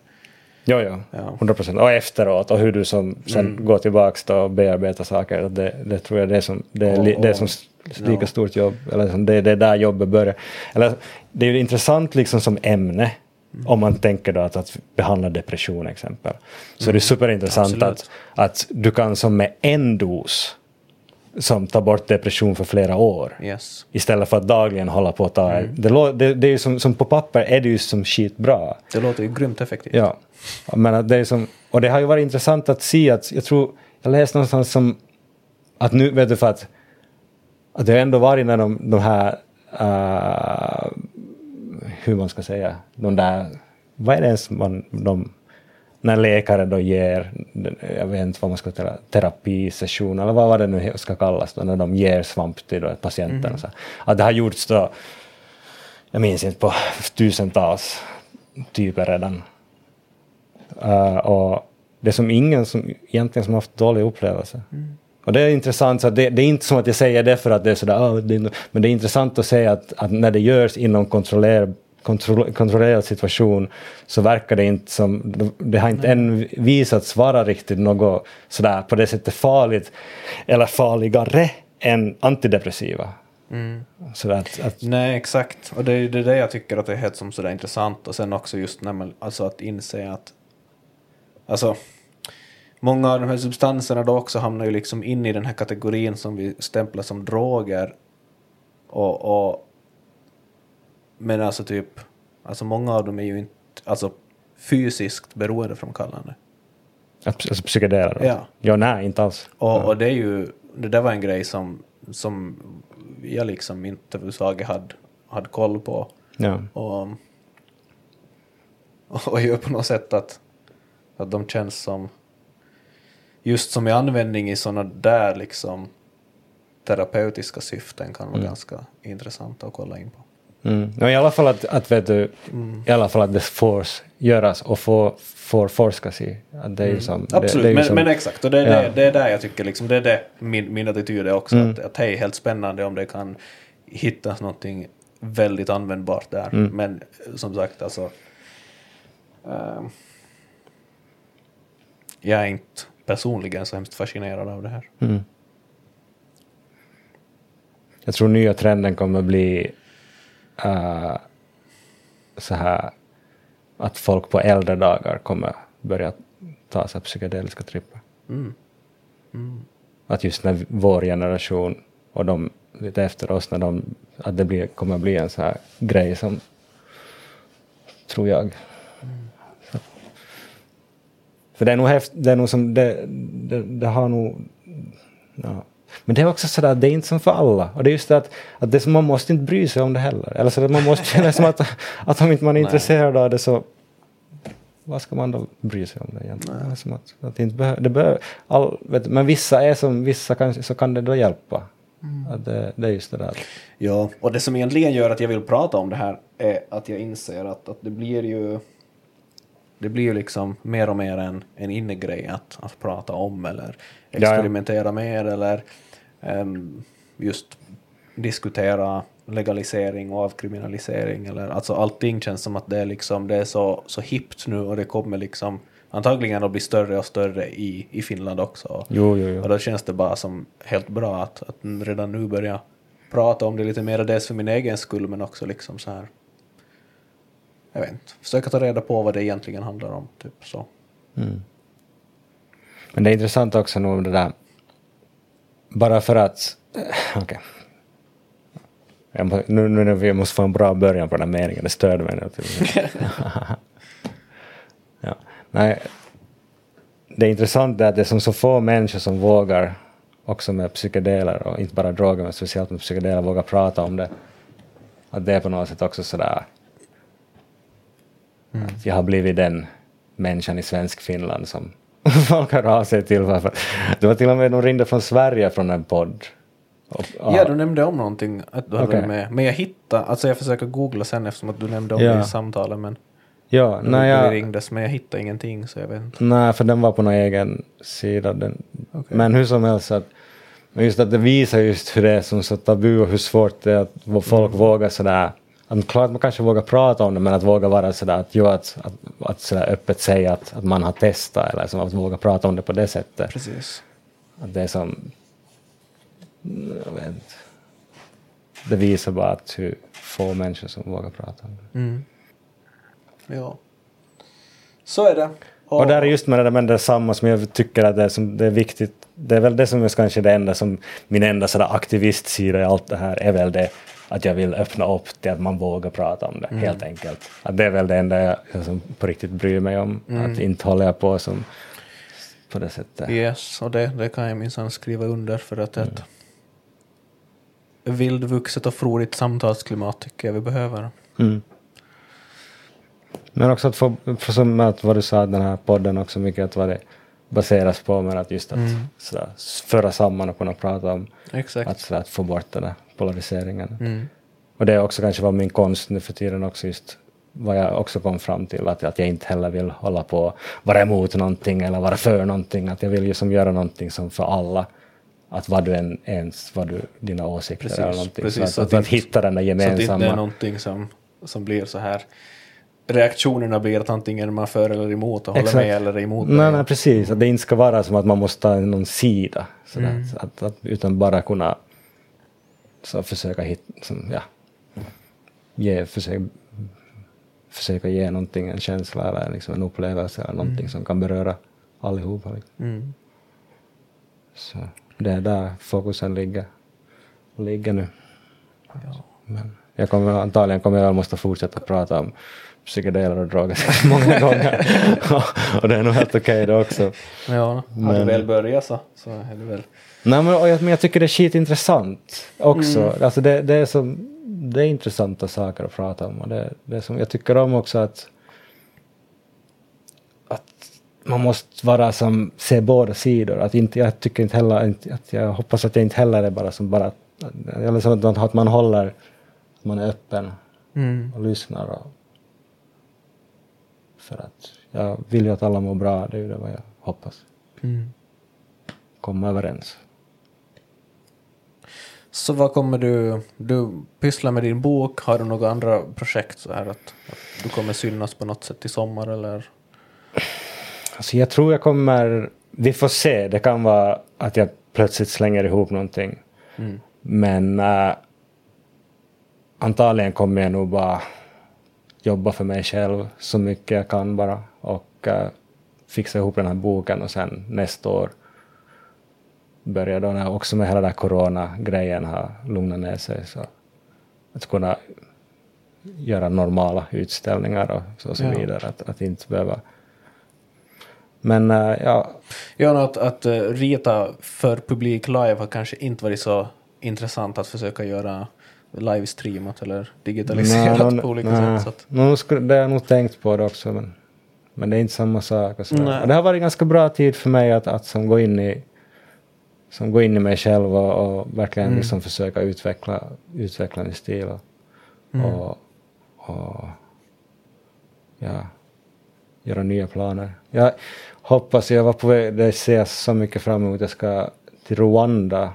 Jo, jo. Ja. 100 procent. Och efteråt och hur du som sen mm. går tillbaka och bearbetar saker. Det, det tror jag det är som, det är, oh, det är som lika no. stort jobb. Eller som det, det är där jobbet börjar. Eller, det är ju intressant liksom som ämne. Mm. Om man tänker då att, att behandla depression exempel. Så mm. det är superintressant att, att du kan som med en dos som tar bort depression för flera år. Yes. Istället för att dagligen hålla på att ta mm. det. Det, det är som, som på papper är det ju som skitbra. Det låter ju grymt effektivt. Ja. Men det är som, och det har ju varit intressant att se att, jag tror, jag läste någonstans som att nu, vet du för att, att det har ändå varit när de, de här, uh, hur man ska säga, de där, vad är det ens man, de när läkare då ger, jag vet inte vad man ska kalla terapisession eller vad, vad det nu ska kallas då, när de ger svamp till då patienten. Mm. Så. Att det har gjorts då, jag minns inte, på tusentals typer redan. Uh, och det är som ingen som egentligen som haft dålig upplevelse. Mm. Och det är intressant, så det, det, är inte som att jag säger det för att det är sådär, oh, det är, men det är intressant att se att, att när det görs inom kontroller, kontrollerad situation så verkar det inte som, det har inte än visats vara riktigt något sådär på det sättet farligt eller farligare än antidepressiva. Mm. Att, att, Nej, exakt. Och det är det jag tycker att det är helt som sådär intressant och sen också just när man, alltså att inse att alltså många av de här substanserna då också hamnar ju liksom in i den här kategorin som vi stämplar som droger och, och men alltså typ, alltså många av dem är ju inte alltså, fysiskt beroendeframkallande. Alltså psykedeler? Ja. Ja, nej, inte alls. Och, och det är ju, det där var en grej som, som jag liksom inte överhuvudtaget hade, hade koll på. Ja. Och, och gör på något sätt att, att de känns som, just som i användning i sådana där liksom terapeutiska syften kan vara mm. ganska intressanta att kolla in på. Mm. No, I alla fall att, att, vet du, mm. i alla fall att det får göras och får, får forskas i. Att det är mm. som, Absolut, det, det är men, som, men, exakt. Och det, är ja. det, det är där jag tycker liksom, det är det min, min attityd är också. Mm. Att, att är helt spännande om det kan hittas någonting väldigt användbart där. Mm. Men som sagt, alltså. Uh, jag är inte personligen så hemskt fascinerad av det här. Mm. Jag tror nya trenden kommer bli uh, så här att folk på äldre dagar kommer börja ta sig psykedeliska tripper. Mm. Mm. Att just när vår generation och de lite efter oss, när de, att det blir, kommer bli en så här grej som, tror jag. Mm. För det är nog, häft, det är nog som, det, det, det har nog, ja, men det är också sådär, det är inte som för alla. Och det är just det att, att det, man måste inte bry sig om det heller. Eller så att man måste känna som att, att om inte man är intresserad av det så vad ska man då bry sig om det egentligen? Som att, att det inte behöver, det behöver, all, vet, men vissa är som, vissa kan, så kan det då hjälpa. Mm. Att det, det är just det där. Ja, och det som egentligen gör att jag vill prata om det här är att jag inser att, att det blir ju det blir ju liksom mer och mer en, en innegrej att, att prata om eller experimentera ja, ja. mer eller um, just diskutera legalisering och avkriminalisering. Eller, alltså allting känns som att det är, liksom, det är så, så hippt nu och det kommer liksom antagligen att bli större och större i, i Finland också. Jo, jo, jo. Och då känns det bara som helt bra att, att redan nu börja prata om det lite mer, dels för min egen skull men också liksom så här jag vet inte, försöka ta reda på vad det egentligen handlar om. Typ så. Mm. Men det är intressant också nog det där, bara för att, eh, okej. Okay. nu, nu nu, jag måste få en bra början på den här meningen, det störde mig nu. ja. Nej, det är intressant att det är som så få människor som vågar, också med psykedeler och inte bara droger men speciellt med psykedeler, vågar prata om det. Att det är på något sätt också sådär Mm. Jag har blivit den människan i svensk Finland som folk hör av sig till. Varför. Det var till och med de ringde från Sverige från en podd. Och, ja, du nämnde om någonting att du okay. hade med. Men jag hittade, alltså jag försöker googla sen eftersom att du nämnde om ja. det i samtalet men Ja, när jag... ringdes men jag hittade ingenting så jag vet inte. Nej, för den var på någon egen sida. Den. Okay. Men hur som helst, att, just att det visar just hur det är som så tabu och hur svårt det är att folk mm. vågar sådär att klart man kanske vågar prata om det men att våga vara sådär att, jo, att, att, att sådär öppet säga att, att man har testat eller som att våga prata om det på det sättet. Precis. Att det är som, jag vet inte, det visar bara att hur få människor som vågar prata om det. Mm. Ja. Så är det. Och, och där är just med det, med det samma som jag tycker att det är, som, det är viktigt. Det är väl det som är kanske det enda som min enda sådär aktivistsida i allt det här är väl det att jag vill öppna upp till att man vågar prata om det, mm. helt enkelt. Att det är väl det enda jag, jag som på riktigt bryr mig om, mm. att inte håller jag på som på det sättet. Yes, och det, det kan jag minsann skriva under för att mm. ett vildvuxet och frodigt samtalsklimat tycker jag vi behöver. Mm. Men också att få, för som att vad du sa, den här podden också mycket att vad det baseras på, men att just att mm. sådär, föra samman och kunna prata om Exakt. Att, sådär, att få bort den där polariseringen. Mm. Och det är också kanske vad min konst nu för tiden också just vad jag också kom fram till, att, att jag inte heller vill hålla på vara emot någonting eller vara för någonting, att jag vill ju som göra någonting som för alla, att vad du än ens, vad du, dina åsikter precis, eller någonting, precis, så, att, så att, att, att, hitta den där gemensamma... Så att det inte är någonting som, som blir så här reaktionerna blir att antingen man för eller emot och håller med eller emot. Nej, nej, precis, att det inte ska vara som att man måste ta någon sida, sådär, mm. att, att, utan bara kunna så försöka hitta, som, ja, ge, försöka, försöka ge någonting, en känsla eller liksom en upplevelse eller någonting mm. som kan beröra allihopa. Liksom. Mm. Så det är där fokusen ligger, ligger nu. Ja. Men jag kommer, antagligen kommer jag måste fortsätta prata om psykedeler och droger många gånger. och det är nog helt okej okay det också. Ja, har du väl börjat så, så är det väl... Nej men, jag, men jag tycker det är skitintressant också. Mm. Alltså det, det, är som, det är intressanta saker att prata om och det, det är som, jag tycker om också att att man måste vara som, se båda sidor. Att inte, jag tycker inte heller, att jag hoppas att jag inte heller är bara som bara, eller som att man håller, att man är öppen mm. och lyssnar och för att jag vill ju att alla mår bra, det är ju det vad jag hoppas. Mm. Komma överens. Så vad kommer du, du pyssla med din bok, har du några andra projekt så här att, att du kommer synas på något sätt i sommar eller? Alltså jag tror jag kommer, vi får se, det kan vara att jag plötsligt slänger ihop någonting. Mm. Men äh, antagligen kommer jag nog bara jobba för mig själv så mycket jag kan bara och uh, fixa ihop den här boken och sen nästa år börja då när också med hela den här corona-grejen har lugnat ner sig så att kunna göra normala utställningar och så, så ja. vidare. Att, att inte behöva men uh, ja. Ja, att, att uh, rita för publik live har kanske inte varit så intressant att försöka göra livestreamat eller digitaliserat nej, på olika nej, sätt. Så att... No, det har jag nog tänkt på det också men, men det är inte samma sak. Och, och det har varit ganska bra tid för mig att, att som gå in i som gå in i mig själv och, och verkligen mm. liksom försöka utveckla, utveckla min stil och, mm. och, och ja, göra nya planer. Jag hoppas, jag var på väg, det ser jag så mycket fram emot, jag ska till Rwanda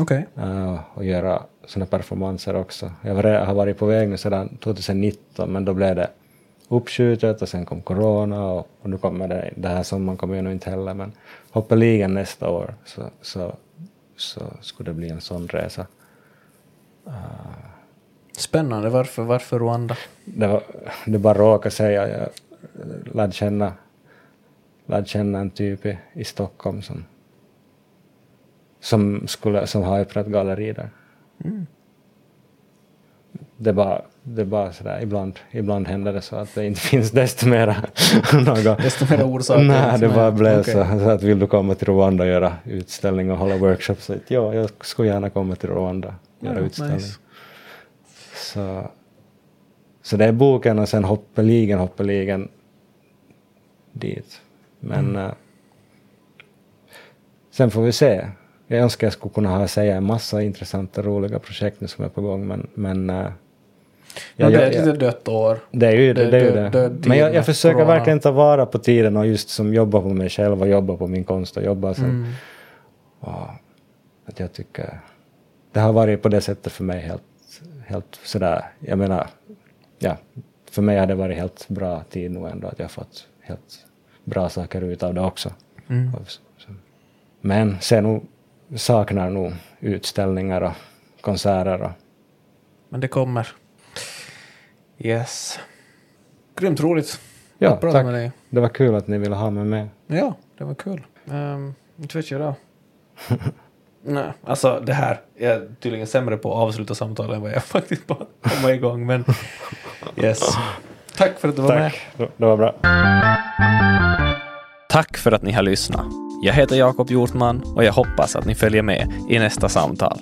okay. uh, och göra sådana performanser också. Jag har varit på väg nu sedan 2019 men då blev det uppskjutet och sen kom corona och, och nu kommer det, det här sommaren kommer ju nog inte heller men hoppeligen nästa år så, så, så skulle det bli en sån resa. Uh, Spännande, varför, varför Rwanda? Det, var, det bara råkade säga, jag lärde känna, lärde känna en typ i, i Stockholm som, som, skulle, som har öppnat galleri där. Mm. Det bara, det bara sådär, ibland, ibland händer det så att det inte finns desto mera något. Desto mera orsaker? Nej, det bara blev okay. så, så, att vill du komma till Rwanda och göra utställning och hålla workshops? Så, ja, jag skulle gärna komma till Rwanda och göra ja, utställning. Nice. Så, så det är boken och sen hoppeligen, hoppeligen dit. Men mm. uh, sen får vi se jag önskar jag skulle kunna ha säga en massa intressanta roliga projekt nu som är på gång men, men uh, ja, det är ett lite dött år. Det är ju det. det, är det. Men jag, jag försöker corona. verkligen ta vara på tiden och just som jobba på mig själv och jobba på min konst och jobba sen. Mm. Och, att jag tycker det har varit på det sättet för mig helt, helt sådär, jag menar, ja, för mig har det varit helt bra tid nu ändå att jag har fått helt bra saker ut av det också. Mm. Men sen saknar nog utställningar och konserter. Och... Men det kommer. Yes. Grymt roligt. Ja, tack. Med dig. Det var kul att ni ville ha mig med. Ja, det var kul. Um, inte vet jag då. Nej, alltså det här. Jag är tydligen sämre på att avsluta samtal än vad jag faktiskt på att komma igång. Men yes. Tack för att du var Tack. med. Det var bra. Tack för att ni har lyssnat. Jag heter Jakob Hjortman och jag hoppas att ni följer med i nästa samtal.